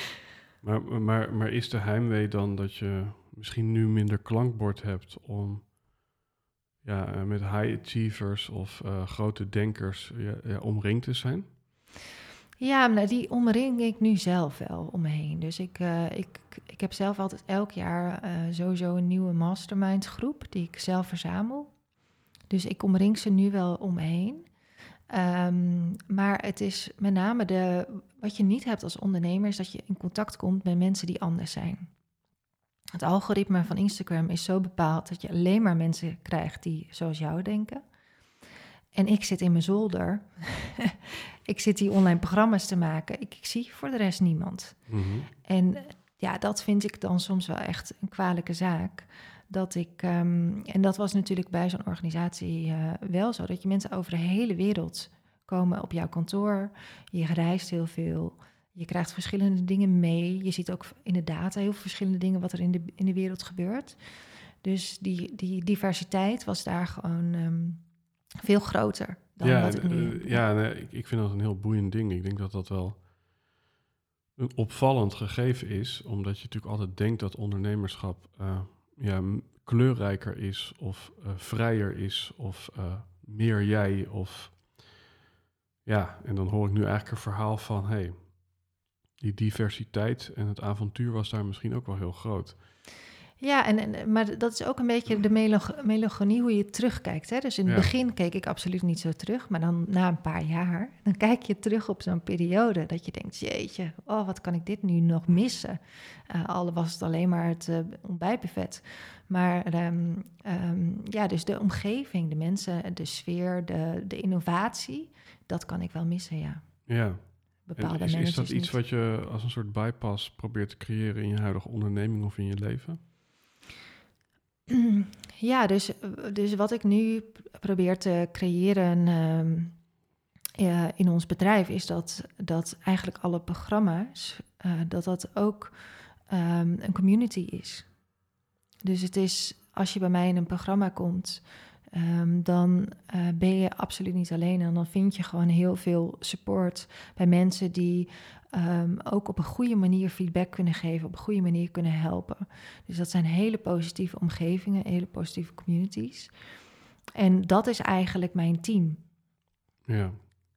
maar, maar, maar is de heimwee dan dat je misschien nu minder klankbord hebt om ja, eh, met high achievers of uh, grote denkers ja, ja, omringd te zijn? Ja, maar die omring ik nu zelf wel om me heen. Dus ik, uh, ik, ik heb zelf altijd elk jaar uh, sowieso een nieuwe mastermind groep die ik zelf verzamel. Dus ik omring ze nu wel om me heen. Um, maar het is met name de, wat je niet hebt als ondernemer, is dat je in contact komt met mensen die anders zijn. Het algoritme van Instagram is zo bepaald dat je alleen maar mensen krijgt die zoals jou denken. En ik zit in mijn zolder. ik zit die online programma's te maken. Ik, ik zie voor de rest niemand. Mhm. En ja, dat vind ik dan soms wel echt een kwalijke zaak. Dat ik, um, en dat was natuurlijk bij zo'n organisatie uh, wel zo, dat je mensen over de hele wereld komen op jouw kantoor. Je reist heel veel. Je krijgt verschillende dingen mee. Je ziet ook in de data heel veel verschillende dingen wat er in de, in de wereld gebeurt. Dus die, die diversiteit was daar gewoon um, veel groter dan ja, wat ik nu... Uh, ja, nee, ik, ik vind dat een heel boeiend ding. Ik denk dat dat wel een opvallend gegeven is, omdat je natuurlijk altijd denkt dat ondernemerschap uh, ja, kleurrijker is of uh, vrijer is of uh, meer jij of ja, en dan hoor ik nu eigenlijk een verhaal van hey, die diversiteit en het avontuur was daar misschien ook wel heel groot. Ja, en, en, maar dat is ook een beetje de melancholie hoe je terugkijkt. Hè? Dus in het ja. begin keek ik absoluut niet zo terug, maar dan na een paar jaar, dan kijk je terug op zo'n periode dat je denkt, jeetje, oh, wat kan ik dit nu nog missen? Uh, al was het alleen maar het uh, ontbijtbuffet. Maar um, um, ja, dus de omgeving, de mensen, de sfeer, de, de innovatie, dat kan ik wel missen, ja. Ja. Bepaalde is, is dat iets niet. wat je als een soort bypass probeert te creëren in je huidige onderneming of in je leven? Ja, dus, dus wat ik nu probeer te creëren uh, in ons bedrijf is dat, dat eigenlijk alle programma's, uh, dat dat ook um, een community is. Dus het is, als je bij mij in een programma komt, um, dan uh, ben je absoluut niet alleen. En dan vind je gewoon heel veel support bij mensen die um, ook op een goede manier feedback kunnen geven, op een goede manier kunnen helpen. Dus dat zijn hele positieve omgevingen, hele positieve communities. En dat is eigenlijk mijn team. Ja.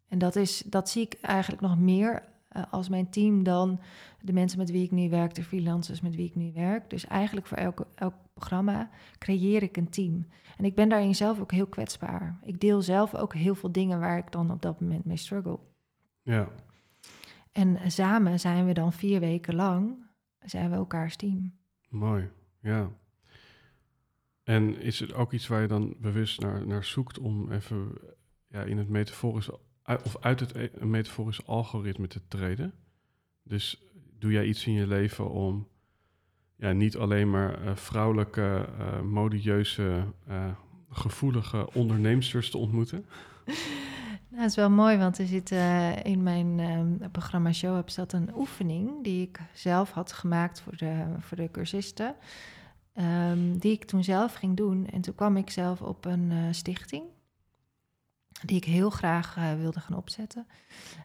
En dat, is, dat zie ik eigenlijk nog meer uh, als mijn team dan de mensen met wie ik nu werk, de freelancers met wie ik nu werk. Dus eigenlijk voor elk, elk programma creëer ik een team. En ik ben daarin zelf ook heel kwetsbaar. Ik deel zelf ook heel veel dingen waar ik dan op dat moment mee struggle. Ja. En samen zijn we dan vier weken lang, zijn we elkaars team. Mooi, ja. En is het ook iets waar je dan bewust naar, naar zoekt om even ja, in het metaforische, of uit het e-, metaforische algoritme te treden? Dus doe jij iets in je leven om ja, niet alleen maar uh, vrouwelijke, uh, modieuze, uh, gevoelige onderneemsters te ontmoeten? Nou, dat is wel mooi, want er zit uh, in mijn uh, programma Show Up zat een oefening die ik zelf had gemaakt voor de, voor de cursisten. Um, die ik toen zelf ging doen. En toen kwam ik zelf op een uh, stichting die ik heel graag uh, wilde gaan opzetten.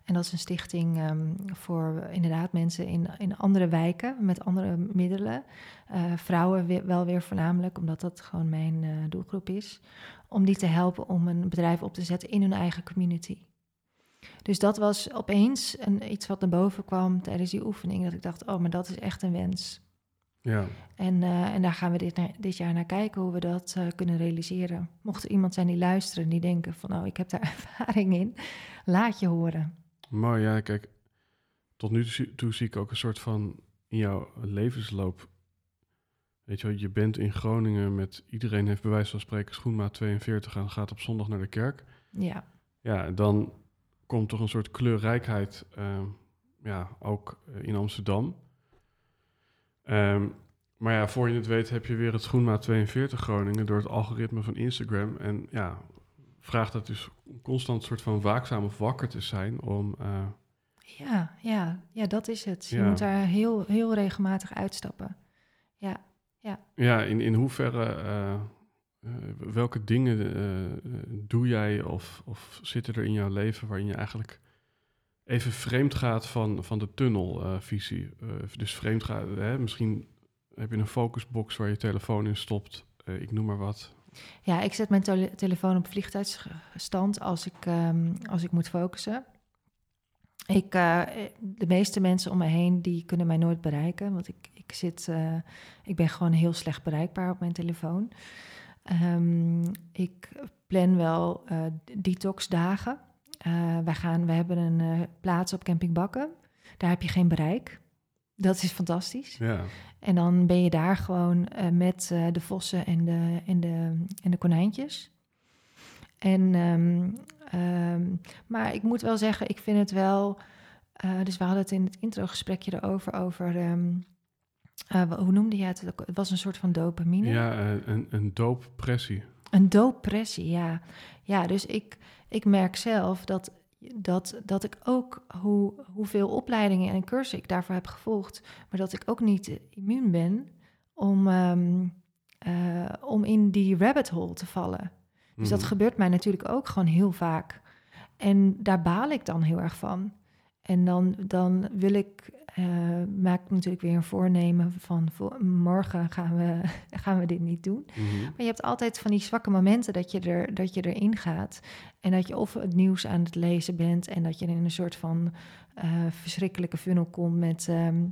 En dat is een stichting um, voor inderdaad mensen in, in andere wijken met andere middelen. Vrouwen wel weer voornamelijk, omdat dat gewoon mijn doelgroep is. Om die te helpen om een bedrijf op te zetten in hun eigen community. Dus dat was opeens een, iets wat naar boven kwam tijdens die oefening. Dat ik dacht, oh, maar dat is echt een wens. Ja. En, eh, en daar gaan we dit, dit jaar naar kijken hoe we dat eh, kunnen realiseren. Mocht er iemand zijn die luisteren en die denken van oh, ik heb daar ervaring in, laat je horen. Mooi, ja, kijk. Tot nu toe zie ik ook een soort van in jouw levensloop. Weet je wel, je bent in Groningen met iedereen heeft bij wijze van spreken schoenmaat 42 en gaat op zondag naar de kerk. Ja, Ja, dan komt toch een soort kleurrijkheid, ehm, ja, ook eh, in Amsterdam. Ehm, maar ja, voor je het weet heb je weer het schoenmaat 42 Groningen door het algoritme van Instagram. En ja, vraagt dat dus constant soort van waakzaam of wakker te zijn om... eh, ja, ja, ja dat is het. Je Ja. moet daar heel, heel regelmatig uitstappen. Ja, Ja, in, in hoeverre, eh, eh, welke dingen eh, doe jij of, of zitten er in jouw leven waarin je eigenlijk even vreemd gaat van, van de tunnelvisie? Dus vreemd gaat, hè? misschien heb je een focusbox waar je telefoon in stopt, ik noem maar wat. ja ik zet mijn tele- telefoon op vliegtuigstand als ik, ehm, als ik moet focussen. Ik, eh, de meeste mensen om me heen die kunnen mij nooit bereiken, want ik, ik, zit, eh, ik ben gewoon heel slecht bereikbaar op mijn telefoon. Ehm, ik plan wel eh detoxdagen. Eh wij, gaan, we hebben een plaats op Camping Bakken. Daar heb je geen bereik. Dat is fantastisch. Ja, En dan ben je daar gewoon met de vossen en de, en, de, en de konijntjes. En, ehm, ehm, maar ik moet wel zeggen, ik vind het wel... eh, dus we hadden het in het introgesprekje erover, over... ehm, eh, hoe noemde je het? Het was een soort van dopamine. ja eh, een, een dooppressie. Een dooppressie, ja. Ja, dus ik, ik merk zelf dat, dat, dat ik ook, hoe, hoeveel opleidingen en cursussen ik daarvoor heb gevolgd, maar dat ik ook niet immuun ben om, om in die rabbit hole te vallen. Dus dat Mhm. gebeurt mij natuurlijk ook gewoon heel vaak. En daar baal ik dan heel erg van. En dan, dan wil ik, eh, maak ik natuurlijk weer een voornemen van morgen gaan we, gaan we dit niet doen. Mhm. Maar je hebt altijd van die zwakke momenten dat je, er, dat je erin gaat. En dat je of het nieuws aan het lezen bent en dat je in een soort van eh, verschrikkelijke funnel komt met ehm,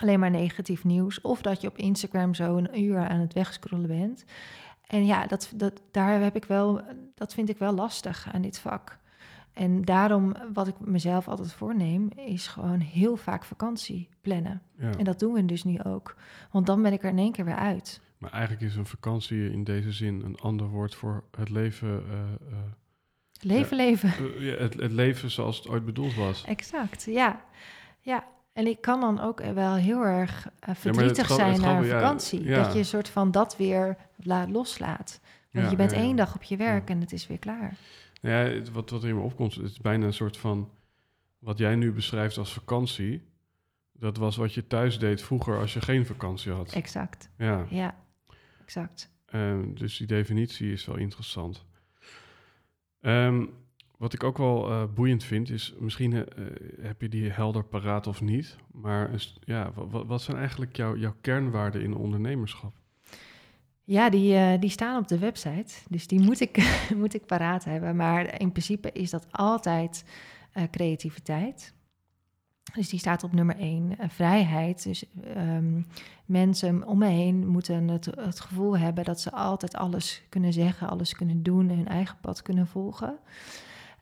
alleen maar negatief nieuws. Of dat je op Instagram zo een uur aan het wegscrollen bent. En ja, dat, dat, daar heb ik wel, dat vind ik wel lastig aan dit vak. En daarom, wat ik mezelf altijd voorneem, is gewoon heel vaak vakantie plannen. Ja. En dat doen we dus nu ook. Want dan ben ik er in één keer weer uit. Maar eigenlijk is een vakantie in deze zin een ander woord voor het leven, eh, eh, Leven, leven. eh, ja, het, het leven zoals het ooit bedoeld was. Exact, ja. Ja, en ik kan dan ook wel heel erg eh, verdrietig zijn het naar een ja, vakantie. ja. Dat je een soort van dat weer laat loslaat. Want je bent één dag op je werk en het is weer klaar. Ja, wat, wat in me opkomt, het is bijna een soort van... Wat jij nu beschrijft als vakantie... dat was wat je thuis deed vroeger als je geen vakantie had. Exact, Ja, ja, exact. ehm, dus die definitie is wel interessant. Ehm, wat ik ook wel eh, boeiend vind, is... misschien eh, heb je die helder paraat of niet... maar ja, wat, zijn eigenlijk jouw, jouw kernwaarden in ondernemerschap? Ja, die, eh, die staan op de website. Dus die moet ik, moet ik paraat hebben. Maar in principe is dat altijd creativiteit. Dus die staat op nummer één. Vrijheid. Dus ehm, mensen om me heen moeten het, het gevoel hebben dat ze altijd alles kunnen zeggen, alles kunnen doen en hun eigen pad kunnen volgen.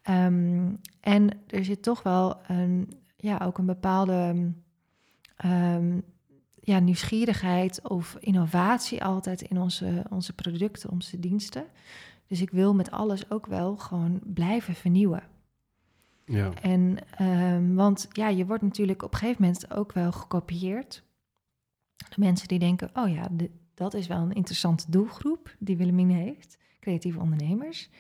Ehm, en er zit toch wel een, ja, ook een bepaalde ehm, ja, nieuwsgierigheid of innovatie altijd in onze, onze producten, onze diensten. Dus ik wil met alles ook wel gewoon blijven vernieuwen. Ja, En, ehm, want ja, je wordt natuurlijk op een gegeven moment ook wel gekopieerd. De mensen die denken, oh ja, de- dat is wel een interessante doelgroep die Willemine heeft. Creatieve ondernemers.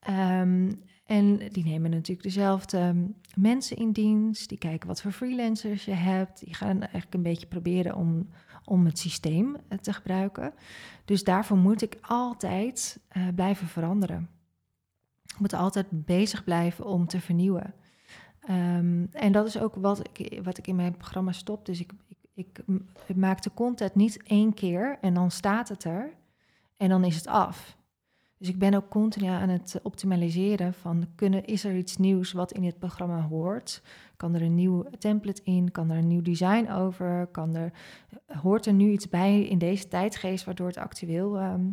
Ehm, en die nemen natuurlijk dezelfde ehm, mensen in dienst. Die kijken wat voor freelancers je hebt. Die gaan eigenlijk een beetje proberen om, om het systeem eh, te gebruiken. Dus daarvoor moet ik altijd eh, blijven veranderen. Ik moet altijd bezig blijven om te vernieuwen. Ehm, en dat is ook wat ik, wat ik in mijn programma stop. Dus ik, ik, ik, maak de content niet één keer en dan staat het er en dan is het af. Dus ik ben ook continu aan het optimaliseren van kunnen, is er iets nieuws wat in het programma hoort? Kan er een nieuw template in? Kan er een nieuw design over? Kan er, hoort er nu iets bij in deze tijdgeest waardoor het actueel ehm,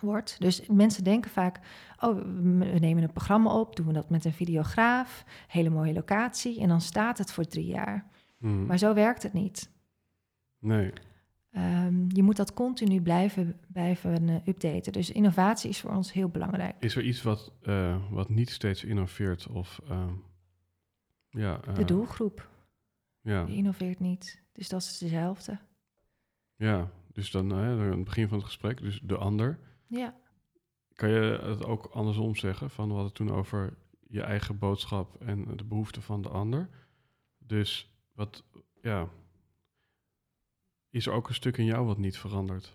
wordt? Dus mensen denken vaak, oh, we nemen een programma op, doen we dat met een videograaf, hele mooie locatie en dan staat het voor drie jaar. Mhm. Maar zo werkt het niet. Nee. Ehm, je moet dat continu blijven, blijven uh, updaten. Dus innovatie is voor ons heel belangrijk. Is er iets wat, uh, wat niet steeds innoveert? Of, uh, ja, de doelgroep. Ja. Die innoveert niet. Dus dat is dezelfde. Ja, dus dan aan het begin van het gesprek, dus de ander. Ja. Kan je het ook andersom zeggen? Van we hadden toen over je eigen boodschap en de behoeften van de ander. Dus wat, ja, is er ook een stuk in jou wat niet verandert?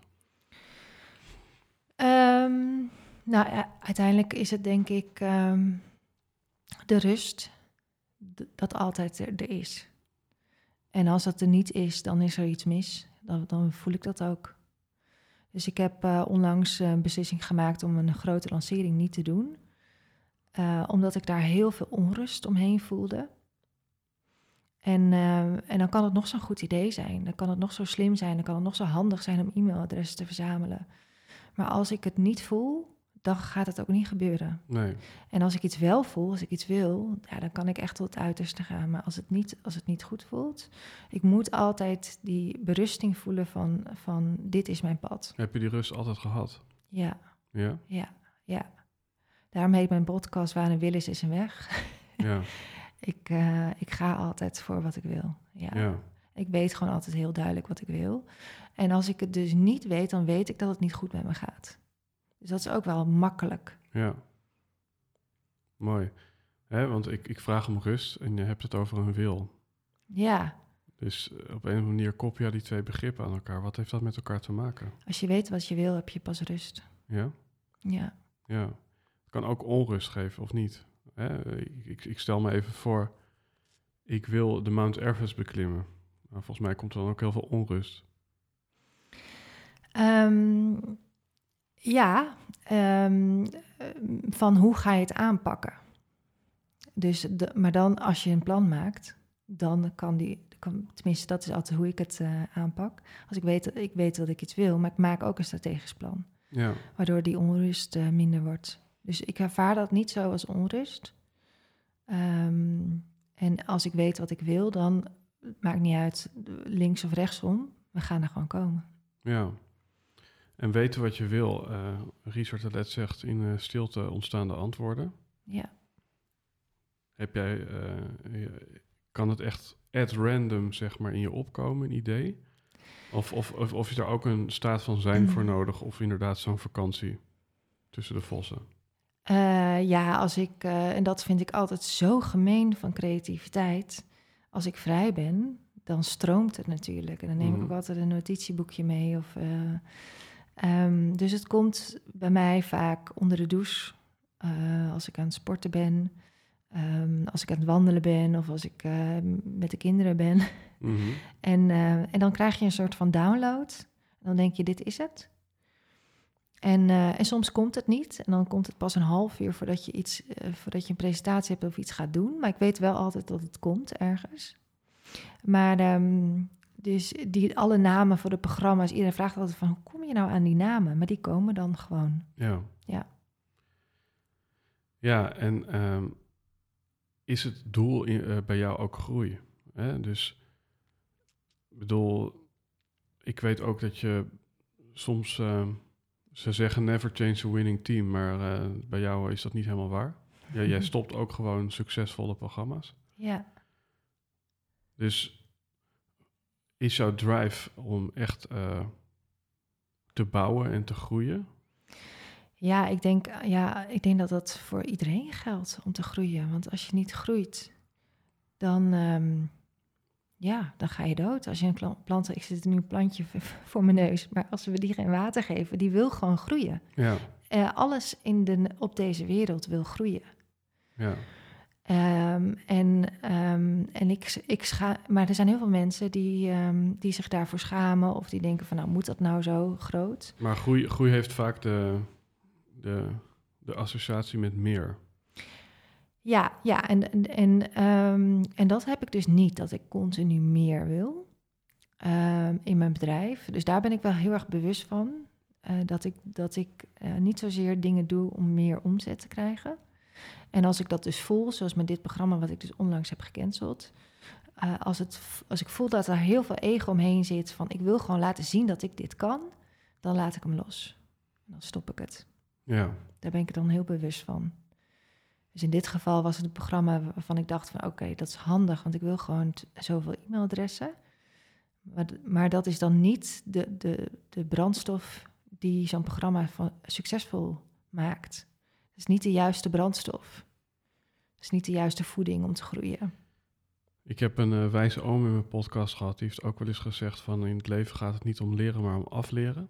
Um, nou, uiteindelijk is het denk ik um, de rust dat altijd er, is. En als dat er niet is, dan is er iets mis. Dan, dan voel ik dat ook. Dus ik heb uh, onlangs een beslissing gemaakt om een grote lancering niet te doen. Uh, omdat ik daar heel veel onrust omheen voelde. En, uh, en dan kan het nog zo'n goed idee zijn. Dan kan het nog zo slim zijn. Dan kan het nog zo handig zijn om e-mailadressen te verzamelen. Maar als ik het niet voel, dan gaat het ook niet gebeuren. Nee. En als ik iets wel voel, als ik iets wil, ja, dan kan ik echt tot het uiterste gaan. Maar als het niet, als het niet goed voelt, ik moet altijd die berusting voelen van, van dit is mijn pad. Heb je die rust altijd gehad? Ja. Ja? Ja, ja. Daarom heet mijn podcast Waar een wil is, is een weg. Ja. ik, uh, ik ga altijd voor wat ik wil. Ja. ja. Ik weet gewoon altijd heel duidelijk wat ik wil. En als ik het dus niet weet, dan weet ik dat het niet goed met me gaat. Dus dat is ook wel makkelijk. Ja. Mooi. Hè, want ik, ik vraag om rust en je hebt het over een wil. Ja. Dus op een of andere manier koppel je die twee begrippen aan elkaar. Wat heeft dat met elkaar te maken? Als je weet wat je wil, heb je pas rust. Ja? Ja. Ja. Het kan ook onrust geven, of niet? Hè? Ik, ik, stel me even voor, ik wil de Mount Everest beklimmen. Nou, volgens mij komt er dan ook heel veel onrust. Um, ja, um, van hoe ga je het aanpakken? Dus de, maar dan als je een plan maakt, dan kan die, kan, tenminste dat is altijd hoe ik het uh, aanpak. Als ik weet, ik weet dat ik iets wil, maar ik maak ook een strategisch plan. Ja. Waardoor die onrust uh, minder wordt. Dus ik ervaar dat niet zo als onrust. Um, en als ik weet wat ik wil, dan maakt niet uit links of rechtsom. We gaan er gewoon komen. Ja. En weten wat je wil. Uh, Richard Alet zegt in uh, stilte ontstaan de antwoorden. Ja. Heb jij, uh, kan het echt at random zeg maar in je opkomen, een idee? Of, of, of, of is er ook een staat van zijn mm. voor nodig? Of inderdaad zo'n vakantie tussen de vossen? Uh, ja, als ik, uh, en dat vind ik altijd zo gemeen van creativiteit. Als ik vrij ben, dan stroomt het natuurlijk. En dan neem mm. ik ook altijd een notitieboekje mee. Of, uh, um, dus het komt bij mij vaak onder de douche. als ik aan het sporten ben, um, als ik aan het wandelen ben of als ik met de kinderen ben. Mm -hmm. en, en dan krijg je een soort van download. En dan denk je, dit is het. En, uh, en, soms komt het niet. En dan komt het pas een half uur voordat je, iets, uh, voordat je een presentatie hebt of iets gaat doen. Maar ik weet wel altijd dat het komt ergens. Maar um, dus die, alle namen voor de programma's, iedereen vraagt altijd van hoe kom je nou aan die namen? Maar die komen dan gewoon. Ja. Ja, ja en um, is het doel in, uh, bij jou ook groei? Hè? Dus ik bedoel, ik weet ook dat je soms ze zeggen never change a winning team, maar uh, bij jou is dat niet helemaal waar. Ja, jij stopt ook gewoon succesvolle programma's. Ja. Dus is jouw drive om echt uh, te bouwen en te groeien? Ja ik, denk, ja, ik denk dat dat voor iedereen geldt om te groeien. Want als je niet groeit, dan, um, ja, dan ga je dood. Als je een plant, ik zit nu een plantje voor mijn neus, maar als we die geen water geven, die wil gewoon groeien. Ja. Uh, alles in de, op deze wereld wil groeien. Ja. Um, en um, en ik, ik scha maar er zijn heel veel mensen die, um, die zich daarvoor schamen of die denken van nou moet dat nou zo groot? Maar groei, groei heeft vaak de, de, de associatie met meer. Ja, ja en, en, en, ehm, en dat heb ik dus niet, dat ik continu meer wil ehm, in mijn bedrijf. Dus daar ben ik wel heel erg bewust van. eh, dat ik, dat ik eh, niet zozeer dingen doe om meer omzet te krijgen. En als ik dat dus voel, zoals met dit programma wat ik dus onlangs heb gecanceld. eh, als, het, als ik voel dat er heel veel ego omheen zit van ik wil gewoon laten zien dat ik dit kan, dan laat ik hem los. Dan stop ik het. Ja, Daar ben ik dan heel bewust van. Dus in dit geval was het een programma waarvan ik dacht van oké, dat is handig, want ik wil gewoon zoveel e-mailadressen. Maar, maar dat is dan niet de, de, de brandstof die zo'n programma van, succesvol maakt. Het is niet de juiste brandstof. Het is niet de juiste voeding om te groeien. ik heb een eh, wijze oom in mijn podcast gehad. Die heeft ook wel eens gezegd van in het leven gaat het niet om leren, maar om afleren.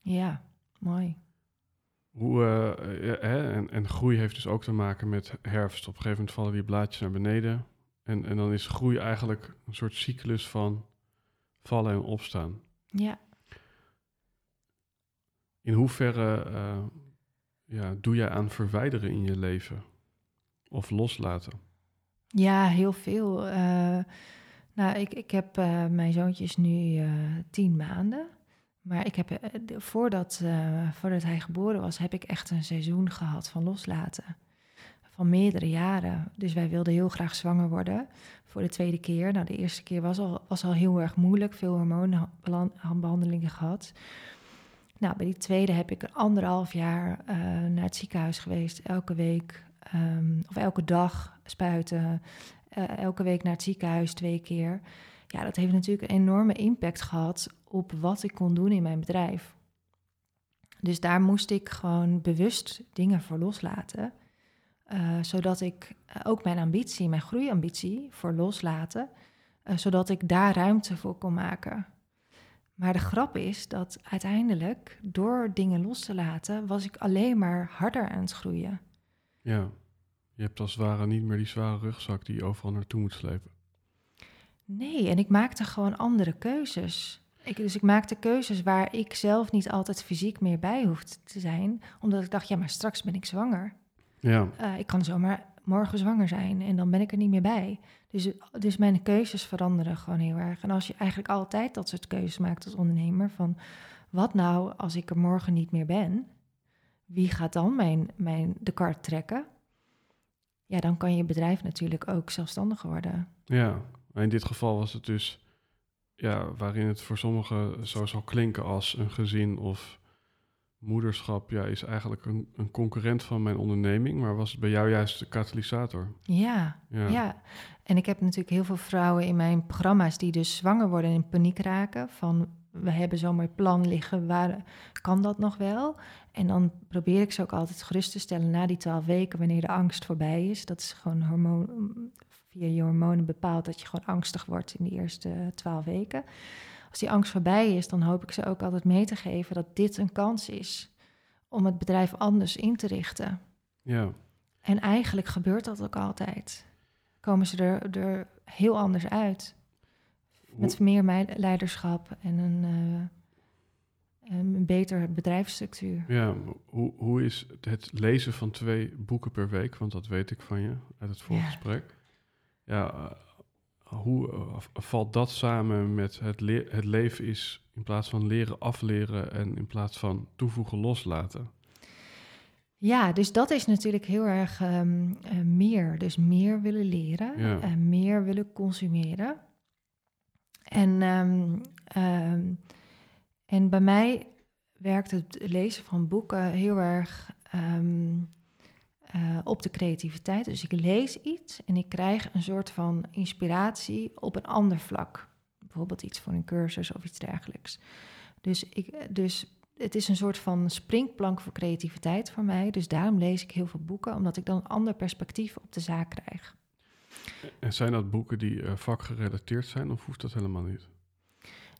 Ja, mooi. Hoe, eh, hè, en, en groei heeft dus ook te maken met herfst. Op een gegeven moment vallen die blaadjes naar beneden. En, en dan is groei eigenlijk een soort cyclus van vallen en opstaan. Ja. In hoeverre eh, ja, doe jij aan verwijderen in je leven? Of loslaten? Ja, heel veel. Eh, nou, ik, ik heb mijn zoontje is nu tien maanden. Maar ik heb, eh, voordat, eh, voordat hij geboren was, heb ik echt een seizoen gehad van loslaten. Van meerdere jaren. Dus wij wilden heel graag zwanger worden voor de tweede keer. Nou, de eerste keer was al, was al heel erg moeilijk. Veel hormoonbehandelingen gehad. Nou, bij die tweede heb ik een anderhalf jaar eh, naar het ziekenhuis geweest. Elke week ehm, of elke dag spuiten. elke week naar het ziekenhuis twee keer. Ja, dat heeft natuurlijk een enorme impact gehad op wat ik kon doen in mijn bedrijf. Dus daar moest ik gewoon bewust dingen voor loslaten. eh, zodat ik eh, ook mijn ambitie, mijn groeiambitie voor loslaten, eh, zodat ik daar ruimte voor kon maken. Maar de grap is dat uiteindelijk, door dingen los te laten, was ik alleen maar harder aan het groeien. Ja, je hebt als het ware niet meer die zware rugzak die je overal naartoe moet slepen. Nee, en ik maakte gewoon andere keuzes. Ik, dus ik maakte keuzes waar ik zelf niet altijd fysiek meer bij hoefde te zijn, omdat ik dacht, ja, maar straks ben ik zwanger. Ja, Eh, ik kan zomaar morgen zwanger zijn en dan ben ik er niet meer bij. Dus, dus mijn keuzes veranderen gewoon heel erg. En als je eigenlijk altijd dat soort keuzes maakt als ondernemer, van wat nou als ik er morgen niet meer ben? Wie gaat dan mijn, mijn, de kart trekken? Ja, dan kan je bedrijf natuurlijk ook zelfstandiger worden. ja. Maar in dit geval was het dus, ja, waarin het voor sommigen zo zal klinken als een gezin of moederschap, ja, is eigenlijk een, een concurrent van mijn onderneming, maar was het bij jou juist de katalysator? Ja, Ja, Ja, en ik heb natuurlijk heel veel vrouwen in mijn programma's die dus zwanger worden en in paniek raken. Van we hebben zo'n mooi plan liggen, waar kan dat nog wel? En dan probeer ik ze ook altijd gerust te stellen na die twaalf weken, wanneer de angst voorbij is. Dat is gewoon hormoon, via je hormonen bepaald dat je gewoon angstig wordt in de eerste twaalf weken. Als die angst voorbij is, dan hoop ik ze ook altijd mee te geven dat dit een kans is om het bedrijf anders in te richten. ja. En eigenlijk gebeurt dat ook altijd. Komen ze er, er heel anders uit. Met meer leiderschap en een, eh, een betere bedrijfsstructuur. Ja, hoe, hoe is het lezen van twee boeken per week, want dat weet ik van je uit het vorige Ja. eh, hoe eh, valt dat samen met het, le- het leven is in plaats van leren afleren en in plaats van toevoegen loslaten? Ja, dus dat is natuurlijk heel erg ehm, eh, meer. Dus meer willen leren, Ja. en meer willen consumeren. En, ehm, ehm, en bij mij werkt het lezen van boeken heel erg eh, op de creativiteit. Dus ik lees iets en ik krijg een soort van inspiratie op een ander vlak. Bijvoorbeeld iets voor een cursus of iets dergelijks. Dus, ik, dus het is een soort van springplank voor creativiteit voor mij. Dus daarom lees ik heel veel boeken, omdat ik dan een ander perspectief op de zaak krijg. En zijn dat boeken die eh, vakgerelateerd zijn of hoeft dat helemaal niet?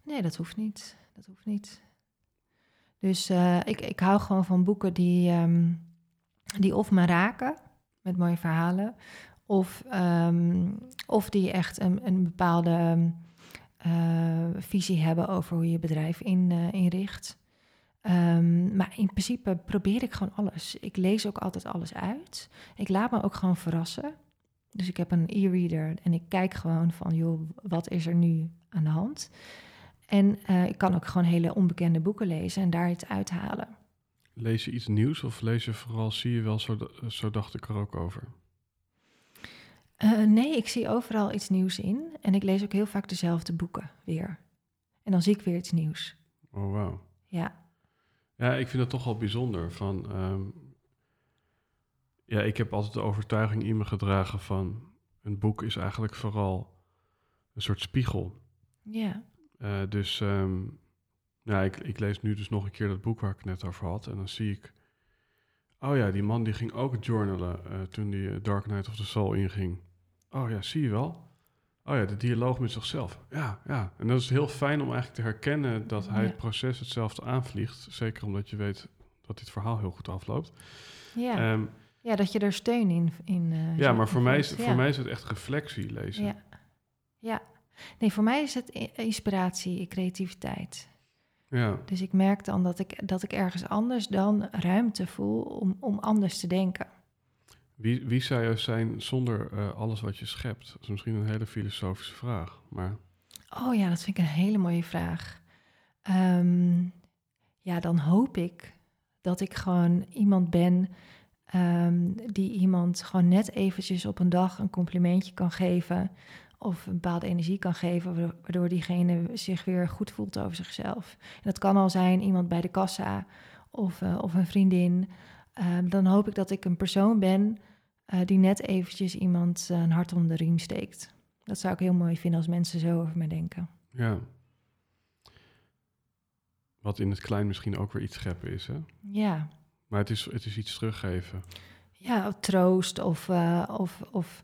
Nee, dat hoeft niet. Dat hoeft niet. Dus eh, ik, ik hou gewoon van boeken die, ehm, die of me raken met mooie verhalen, of, ehm, of die echt een, een bepaalde eh, visie hebben over hoe je bedrijf in, eh, inricht. Ehm, maar in principe probeer ik gewoon alles. Ik lees ook altijd alles uit. Ik laat me ook gewoon verrassen. Dus ik heb een e-reader en ik kijk gewoon van, joh, wat is er nu aan de hand? En eh, ik kan ook gewoon hele onbekende boeken lezen en daar iets uithalen. Lees je iets nieuws of lees je vooral, zie je wel, zo, zo dacht ik er ook over? Uh, nee, ik zie overal iets nieuws in. En ik lees ook heel vaak dezelfde boeken weer. En dan zie ik weer iets nieuws. Oh, wauw. Ja. Ja, ik vind het toch wel bijzonder. Van, ehm, ja, ik heb altijd de overtuiging in me gedragen van... een boek is eigenlijk vooral een soort spiegel. Ja. Uh, dus um, ja, ik, ik lees nu dus nog een keer dat boek waar ik net over had. En dan zie ik... Oh ja, die man die ging ook journalen uh, toen die Dark Knight of the Soul inging. Oh ja, zie je wel. Oh ja, de dialoog met zichzelf. Ja, ja. En dat is heel fijn om eigenlijk te herkennen dat hij het proces hetzelfde aanvliegt. Zeker omdat je weet dat dit verhaal heel goed afloopt. Ja, um, ja dat je er steun in... in uh, ja, maar voor, mij is, voor mij is het echt reflectie lezen. Ja. ja. Nee, voor mij is het inspiratie, creativiteit. Ja. Dus ik merk dan dat ik, dat ik ergens anders dan ruimte voel om, om anders te denken. Wie, wie zou je zijn zonder uh, alles wat je schept? Dat is misschien een hele filosofische vraag, maar... Oh ja, dat vind ik een hele mooie vraag. Um, ja, dan hoop ik dat ik gewoon iemand ben um, die iemand gewoon net eventjes op een dag een complimentje kan geven of een bepaalde energie kan geven, waardoor diegene zich weer goed voelt over zichzelf. En dat kan al zijn iemand bij de kassa of, uh, of een vriendin. Um, dan hoop ik dat ik een persoon ben uh, die net eventjes iemand uh, een hart om de riem steekt. Dat zou ik heel mooi vinden als mensen zo over mij denken. Ja. Wat in het klein misschien ook weer iets scheppen is, hè? Ja. Maar het is, het is iets teruggeven. Ja, troost of, of, of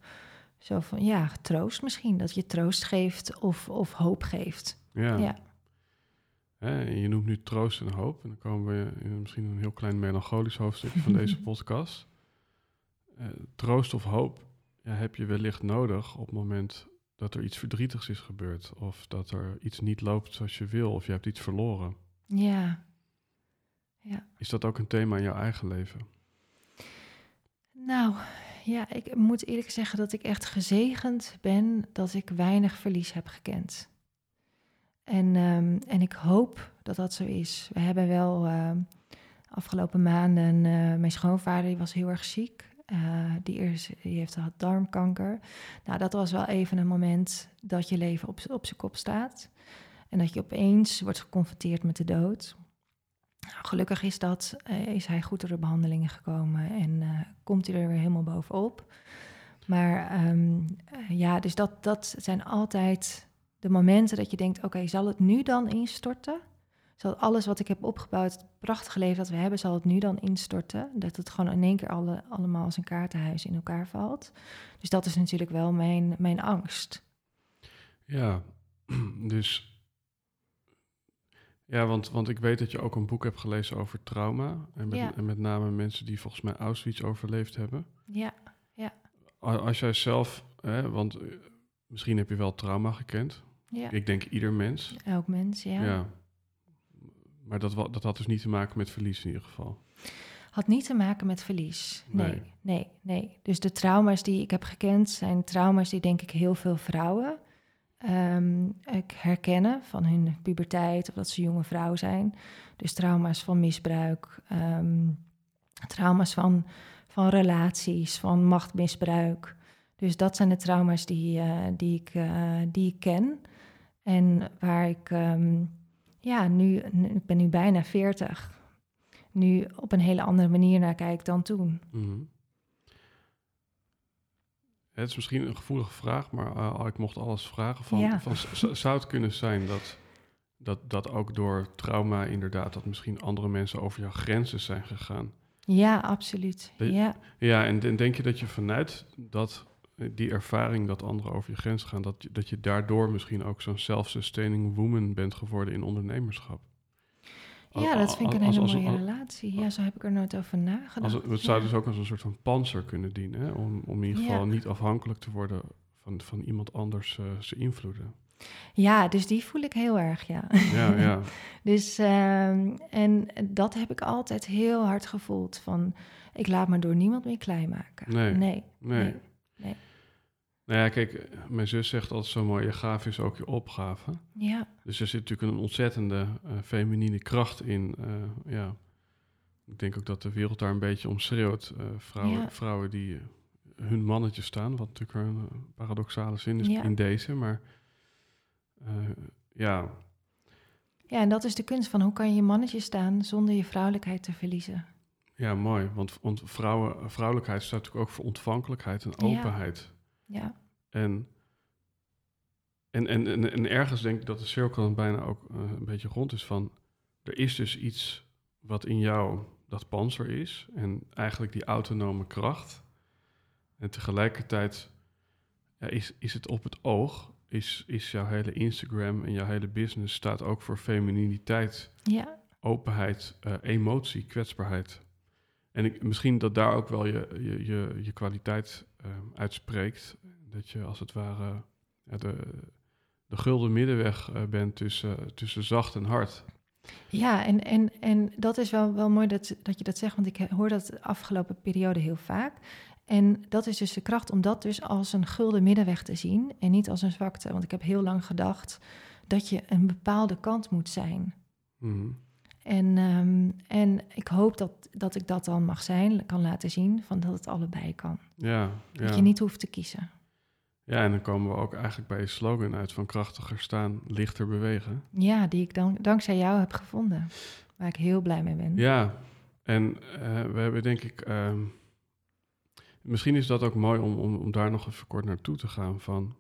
zo van, ja, troost misschien. Dat je troost geeft of, of hoop geeft. Ja. ja. Hè, je noemt nu troost en hoop. En dan komen we in misschien een heel klein melancholisch hoofdstuk van deze podcast. Uh, troost of hoop ja, heb je wellicht nodig op het moment dat er iets verdrietigs is gebeurd. Of dat er iets niet loopt zoals je wil. Of je hebt iets verloren. Ja. ja. Is dat ook een thema in jouw eigen leven? Nou, ja, ik moet eerlijk zeggen dat ik echt gezegend ben dat ik weinig verlies heb gekend. En, um, en ik hoop dat dat zo is. We hebben wel uh, afgelopen maanden, uh, mijn schoonvader die was heel erg ziek. Uh, die, is, die heeft gehad darmkanker. Nou, dat was wel even een moment dat je leven op, op zijn kop staat. En dat je opeens wordt geconfronteerd met de dood. Nou, gelukkig is, dat, uh, is hij goed door de behandelingen gekomen en uh, komt hij er weer helemaal bovenop. Maar um, ja, dus dat, dat zijn altijd de momenten dat je denkt: oké, zal het nu dan instorten? Zal alles wat ik heb opgebouwd, het prachtige leven dat we hebben, zal het nu dan instorten? Dat het gewoon in één keer alle, allemaal als een kaartenhuis in elkaar valt. Dus dat is natuurlijk wel mijn, mijn angst. Ja, dus. Ja, want, want ik weet dat je ook een boek hebt gelezen over trauma. En met, Ja. en met name mensen die volgens mij Auschwitz overleefd hebben. Ja, ja, Als jij zelf, hè, want eh, misschien heb je wel trauma gekend. ja. Ik denk ieder mens. Elk mens, ja. Ja. Maar dat, dat had dus niet te maken met verlies in ieder geval. Had niet te maken met verlies. Nee, Nee. nee, nee. Dus de trauma's die ik heb gekend zijn trauma's die denk ik heel veel vrouwen ehm, ik herkennen van hun puberteit of dat ze jonge vrouw zijn. Dus trauma's van misbruik, ehm, trauma's van, van relaties, van machtmisbruik. Dus dat zijn de trauma's die, eh, die, ik, eh, die ik ken. En waar ik, ehm, ja, nu, ik ben nu bijna 40 nu op een hele andere manier naar kijk dan toen. Mhm. Het is misschien een gevoelige vraag, maar uh, ik mocht alles vragen. Van, Ja. van, zou het kunnen zijn dat, dat, dat ook door trauma inderdaad... dat misschien andere mensen over jouw grenzen zijn gegaan? Ja, absoluut. Ja, Ja, en, en denk je dat je vanuit dat, eh, die ervaring dat anderen over je grens gaan... dat, dat je daardoor misschien ook zo'n self-sustaining woman bent geworden in ondernemerschap? Ja dat vind ik een hele als- mooie als- relatie. Ja, zo heb ik er nooit over nagedacht. Als, het zou Ja. dus ook als een soort van panzer kunnen dienen, hè? Om, om in ieder Ja. geval niet afhankelijk te worden van, van iemand anders eh, zijn invloeden. Ja, dus die voel ik heel erg, ja. Ja, ja. dus, ehm, en dat heb ik altijd heel hard gevoeld. Van, ik laat me door niemand meer klein maken. Nee. Nee. Nee. nee. Nou ja, kijk, mijn zus zegt altijd zo mooi, je gave is ook je opgave. Ja. Dus er zit natuurlijk een ontzettende uh, feminine kracht in. Uh, ja. Ik denk ook dat de wereld daar een beetje om schreeuwt. Uh, vrouwen, Ja. vrouwen die hun mannetje staan, wat natuurlijk een eh, paradoxale zin is Ja. in deze. Maar eh, ja, ja, en dat is de kunst van hoe kan je je mannetje staan zonder je vrouwelijkheid te verliezen. ja, mooi. Want, want vrouwen, vrouwelijkheid staat natuurlijk ook voor ontvankelijkheid en Ja. openheid. Ja, En, en, en, en, en ergens denk ik dat de cirkel dan bijna ook eh, een beetje rond is van... er is dus iets wat in jou dat panzer is en eigenlijk die autonome kracht. En tegelijkertijd ja, is, is het op het oog, is, is jouw hele Instagram en jouw hele business staat ook voor femininiteit, ja, openheid, eh, emotie, kwetsbaarheid. En ik, misschien dat daar ook wel je, je, je, je kwaliteit eh, uitspreekt. Dat je als het ware ja, de, de gulden middenweg eh, bent tussen, tussen zacht en hard. ja en, en, en dat is wel, wel mooi dat, dat je dat zegt, want ik hoor dat de afgelopen periode heel vaak. En dat is dus de kracht om dat dus als een gulden middenweg te zien en niet als een zwakte. Want ik heb heel lang gedacht dat je een bepaalde kant moet zijn. Mhm. En, ehm, en ik hoop dat, dat ik dat dan mag zijn, kan laten zien, van dat het allebei kan. Ja, ja. Dat je niet hoeft te kiezen. ja, en dan komen we ook eigenlijk bij je slogan uit van krachtiger staan, lichter bewegen. Ja, die ik dan dankzij jou heb gevonden. Waar ik heel blij mee ben. Ja, en eh, we hebben denk ik... ehm, misschien is dat ook mooi om, om, om daar nog even kort naartoe te gaan van...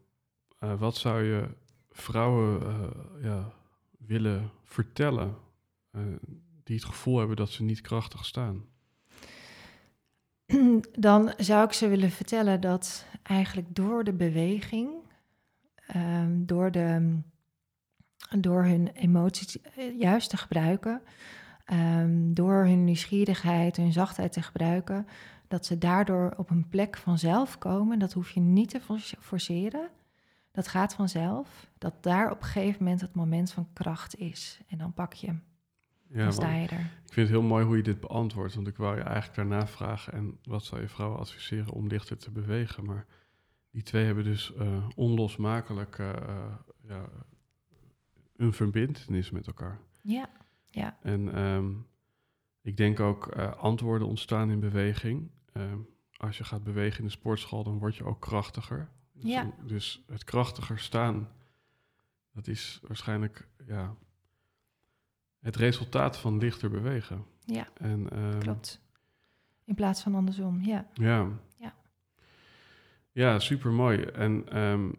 eh, wat zou je vrouwen eh, ja, willen vertellen die het gevoel hebben dat ze niet krachtig staan? Dan zou ik ze willen vertellen dat eigenlijk door de beweging, ehm, door, de, door hun emoties eh, juist te gebruiken, ehm, door hun nieuwsgierigheid, hun zachtheid te gebruiken, dat ze daardoor op een plek vanzelf komen. Dat hoef je niet te force- forceren. Dat gaat vanzelf. Dat daar op een gegeven moment het moment van kracht is. En dan pak je hem. Ja, dan sta want je er. ik vind het heel mooi hoe je dit beantwoordt, want ik wou je eigenlijk daarna vragen... en wat zou je vrouwen adviseren om lichter te bewegen? Maar die twee hebben dus eh, onlosmakelijk eh, eh, ja, een verbindenis met elkaar. Ja, ja, En ehm, ik denk ook eh, antwoorden ontstaan in beweging. Ehm, als je gaat bewegen in de sportschool, dan word je ook krachtiger. Dus, Ja. dus het krachtiger staan, dat is waarschijnlijk ja, het resultaat van lichter bewegen. ja, En, ehm, klopt. In plaats van andersom, ja. Ja. Ja. Ja, super mooi. En ehm,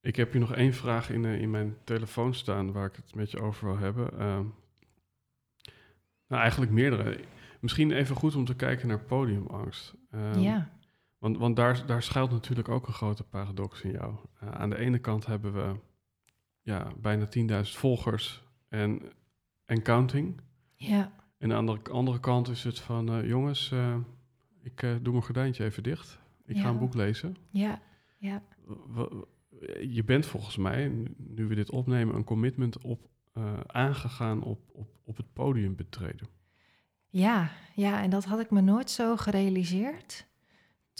ik heb hier nog één vraag in, eh, in mijn telefoon staan waar ik het met je over wil hebben. Ehm, nou, eigenlijk meerdere. Misschien even goed om te kijken naar podiumangst. Ja, Want, want daar, daar schuilt natuurlijk ook een grote paradox in jou. Eh, aan de ene kant hebben we ja, bijna 10.000 volgers en, en counting. ja, En aan de andere, kant is het van, eh, jongens, eh, ik eh, doe mijn gordijntje even dicht. Ik ga een boek lezen. ja, ja, je bent volgens mij, nu- we dit opnemen, een commitment op, aangegaan op, op, op het podium betreden. ja, ja. En dat had ik me nooit zo gerealiseerd.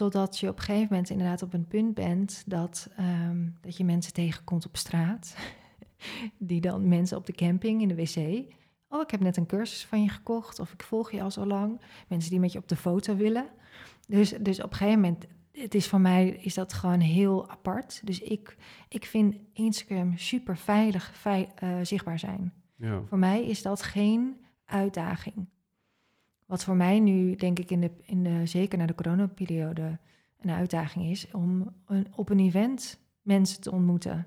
Totdat je op een gegeven moment inderdaad op een punt bent dat, ehm, dat je mensen tegenkomt op straat. Die dan mensen op de camping in de wc. Oh, ik heb net een cursus van je gekocht. Of ik volg je al zo lang. Mensen die met je op de foto willen. Dus, dus op een gegeven moment, het is voor mij is dat gewoon heel apart. Dus ik, ik vind Instagram super veilig vei- eh, zichtbaar zijn. Ja, Voor mij is dat geen uitdaging. Wat voor mij nu, denk ik, in de, in de, zeker na de coronaperiode een uitdaging is om een, op een event mensen te ontmoeten.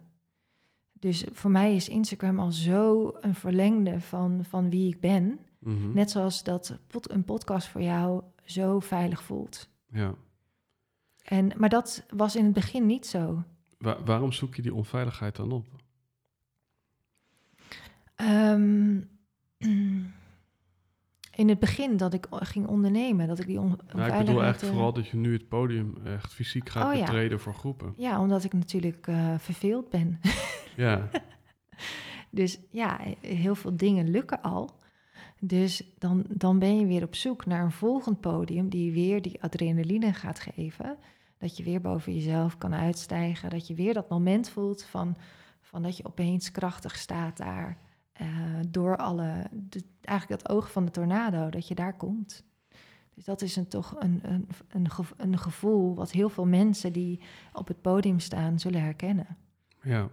Dus voor mij is Instagram al zo een verlengde van, van wie ik ben. mhm, Net zoals dat pod- een podcast voor jou zo veilig voelt. ja. En, maar dat was in het begin niet zo. Wa- waarom zoek je die onveiligheid dan op? Ehm, in het begin dat ik ging ondernemen, dat ik die on Nou, ik bedoel eigenlijk eh, vooral dat je nu het podium echt fysiek gaat Oh, ja. betreden voor groepen. Ja, omdat ik natuurlijk eh, verveeld ben. Ja, Dus ja, heel veel dingen lukken al. Dus dan, dan ben je weer op zoek naar een volgend podium die weer die adrenaline gaat geven. Dat je weer boven jezelf kan uitstijgen. Dat je weer dat moment voelt van, van dat je opeens krachtig staat daar. Eh, door alle, de- eigenlijk dat oog van de tornado, dat je daar komt. Dus dat is een, toch een, een, een, gev- een gevoel wat heel veel mensen die op het podium staan zullen herkennen. ja.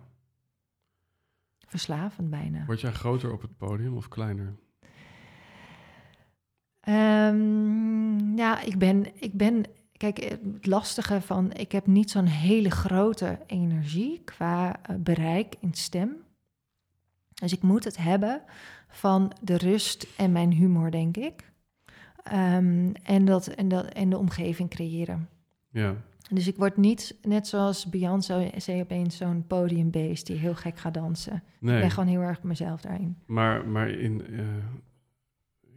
Verslavend bijna. Word jij groter op het podium of kleiner? Ehm, ja, ik ben, ik ben. Kijk, het lastige van. Ik heb niet zo'n hele grote energie qua eh, bereik in stem. Dus ik moet het hebben van de rust en mijn humor, denk ik. Ehm, en, dat, en, dat, en de omgeving creëren. Ja, Dus ik word niet, net zoals Beyoncé, zei opeens zo'n podiumbeest die heel gek gaat dansen. Ik nee. ben gewoon heel erg mezelf daarin. Maar, maar in, eh,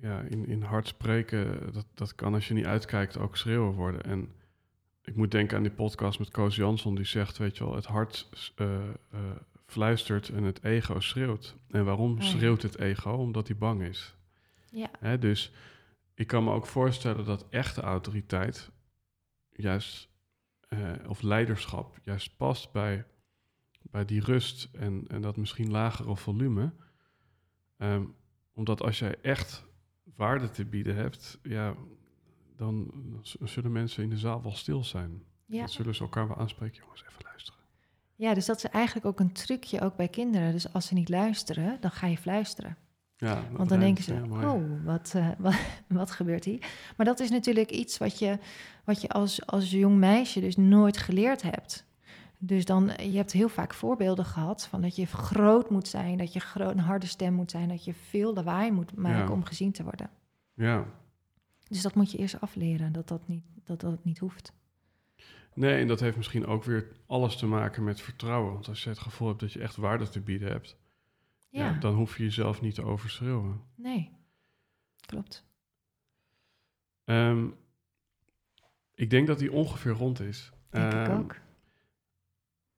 ja, in, in hard spreken, dat, dat kan als je niet uitkijkt ook schreeuwen worden. En ik moet denken aan die podcast met Koos Jansson, die zegt, weet je wel, het hart eh, eh, fluistert en het ego schreeuwt. En waarom ja. schreeuwt het ego? Omdat hij bang is. Ja, Hè, dus ik kan me ook voorstellen dat echte autoriteit, juist, eh, of leiderschap, juist past bij, bij die rust en, en dat misschien lagere volume. Ehm, omdat als jij echt waarde te bieden hebt, ja, dan zullen mensen in de zaal wel stil zijn. ja. Dan zullen ze elkaar wel aanspreken. Jongens, even luisteren. Ja, dus dat is eigenlijk ook een trucje ook bij kinderen. Dus als ze niet luisteren, dan ga je fluisteren. Ja, Want dan denken ze, ja, oh, wat, eh, wat, wat gebeurt hier? Maar dat is natuurlijk iets wat je, wat je als, als jong meisje dus nooit geleerd hebt. Dus dan, je hebt heel vaak voorbeelden gehad van dat je groot moet zijn, dat je groot, een harde stem moet zijn, dat je veel lawaai moet maken Ja. om gezien te worden. Ja, Dus dat moet je eerst afleren, dat dat niet, dat dat niet hoeft. Nee, en dat heeft misschien ook weer alles te maken met vertrouwen. Want als je het gevoel hebt dat je echt waarde te bieden hebt, ja. Ja, dan hoef je jezelf niet te overschreeuwen. nee, klopt. Ehm, ik denk dat die ongeveer rond is. Denk ik Ehm, ook.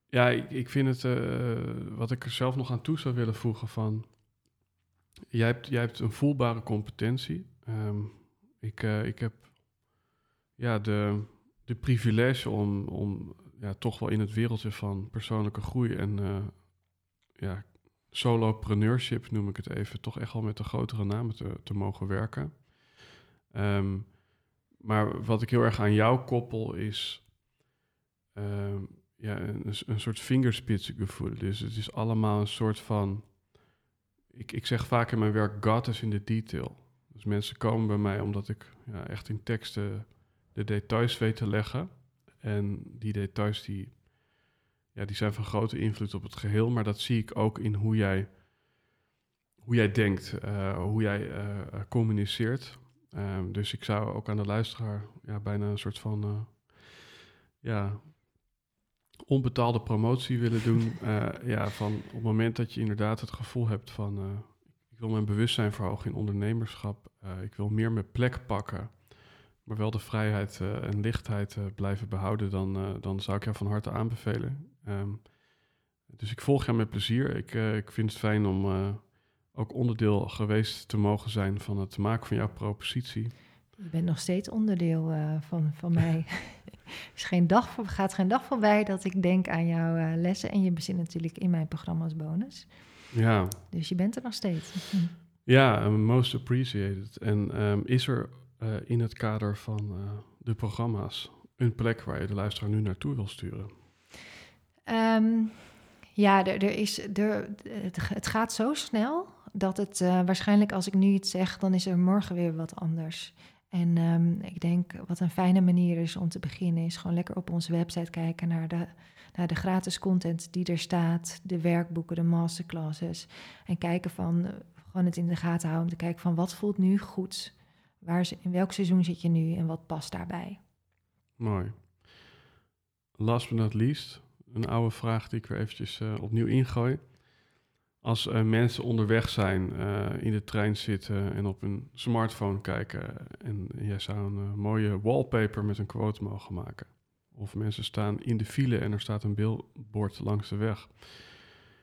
Ja, ik, ik vind het, eh, wat ik er zelf nog aan toe zou willen voegen van, jij hebt, jij hebt een voelbare competentie. Ehm, ik, eh, ik heb ja, de, de privilege om, om ja, toch wel in het wereldje van persoonlijke groei en eh, ja, solopreneurship noem ik het even, toch echt wel met de grotere namen te, te mogen werken. Ehm, maar wat ik heel erg aan jou koppel is ehm, ja, een, een soort vingerspitsengevoel. Dus het is allemaal een soort van... Ik, ik zeg vaak in mijn werk, God is in the detail. Dus mensen komen bij mij omdat ik ja, echt in teksten de details weet te leggen. En die details die, ja, die zijn van grote invloed op het geheel. Maar dat zie ik ook in hoe jij, hoe jij denkt, eh, hoe jij eh, communiceert. Ehm, dus ik zou ook aan de luisteraar ja, bijna een soort van... eh, ja, onbetaalde promotie willen doen. Ja, van op het moment dat je inderdaad het gevoel hebt van... ik wil mijn bewustzijn verhogen in ondernemerschap. ik wil meer mijn plek pakken. Maar wel de vrijheid eh, en lichtheid eh, blijven behouden. Dan, eh, dan zou ik jou van harte aanbevelen. Ehm, dus ik volg jou met plezier. Ik, ik vind het fijn om ook onderdeel geweest te mogen zijn... van het maken van jouw propositie. Je bent nog steeds onderdeel van, van mij. Is geen dag, voor- gaat geen dag voorbij dat ik denk aan jouw lessen. En je bezit natuurlijk in mijn programma als bonus. Ja, Dus je bent er nog steeds. Ja, most appreciated. En ehm, is er eh, in het kader van eh, de programma's een plek waar je de luisteraar nu naartoe wil sturen? Ehm, ja, er, er is, er, het, gaat zo snel dat het eh, waarschijnlijk als ik nu iets zeg, dan is er morgen weer wat anders. En ehm, ik denk wat een fijne manier is om te beginnen, is gewoon lekker op onze website kijken naar de, naar de gratis content die er staat, de werkboeken, de masterclasses. En kijken van, gewoon het in de gaten houden, om te kijken van wat voelt nu goed? Waar, in welk seizoen zit je nu en wat past daarbij? Mooi. Last but not least, een oude vraag die ik weer eventjes eh, opnieuw ingooi. als uh, mensen onderweg zijn, uh, in de trein zitten en op hun smartphone kijken en jij zou een mooie wallpaper met een quote mogen maken. Of mensen staan in de file en er staat een billboard langs de weg.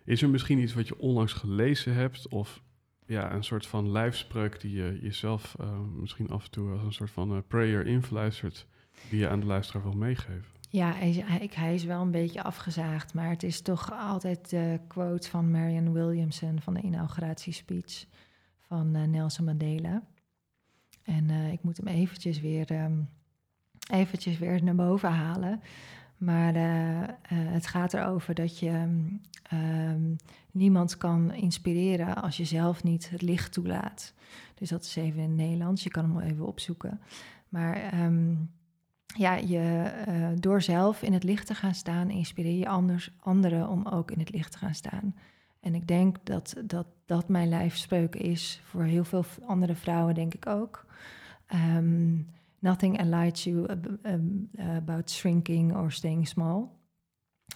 Is er misschien iets wat je onlangs gelezen hebt of ja, een soort van lijfspreuk die je jezelf misschien af en toe als een soort van prayer influistert, die je aan de luisteraar wil meegeven? Ja, hij, hij, is wel een beetje afgezaagd, maar het is toch altijd de quote van Marianne Williamson van de inauguratiespeech van uh, Nelson Mandela. En ik moet hem eventjes weer, um, eventjes weer naar boven halen. Maar uh, het gaat erover dat je um, niemand kan inspireren als je zelf niet het licht toelaat. Dus dat is even in het Nederlands, je kan hem wel even opzoeken. Maar um, ja, je, uh, door zelf in het licht te gaan staan, inspireer je anders, anderen om ook in het licht te gaan staan. En ik denk dat dat, dat mijn lijfspreuk is voor heel veel andere vrouwen, denk ik ook. Um, nothing enlightens you about shrinking or staying small.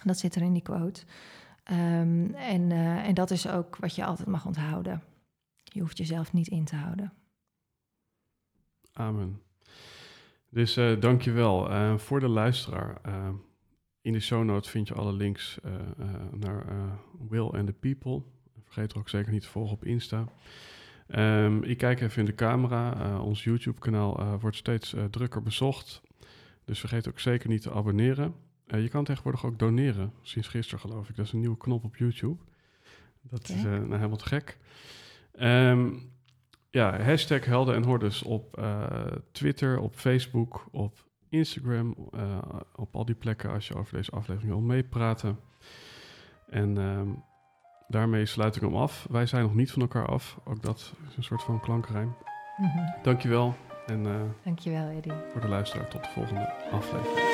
Dat zit er in die quote. Um, en, uh, en dat is ook wat je altijd mag onthouden. Je hoeft jezelf niet in te houden. Amen. Dus uh, dankjewel. Uh, voor de luisteraar, in de show notes vind je alle links naar Will and the People. Vergeet er ook zeker niet te volgen op Insta. Um, ik kijk even in de camera. ons YouTube-kanaal wordt steeds drukker bezocht. Dus vergeet ook zeker niet te abonneren. je kan tegenwoordig ook doneren, sinds gisteren geloof ik. Dat is een nieuwe knop op YouTube. Dat is nou helemaal te gek. Um, ja, hashtag Helden en Hordes op Twitter, op Facebook, op Instagram, op al die plekken als je over deze aflevering wil meepraten. En uh, daarmee sluit ik hem af. Wij zijn nog niet van elkaar af. Ook dat is een soort van klankrijm. Mm -hmm. Dankjewel. En, uh, Dankjewel, Eddie. Voor de luisteraar. Tot de volgende aflevering.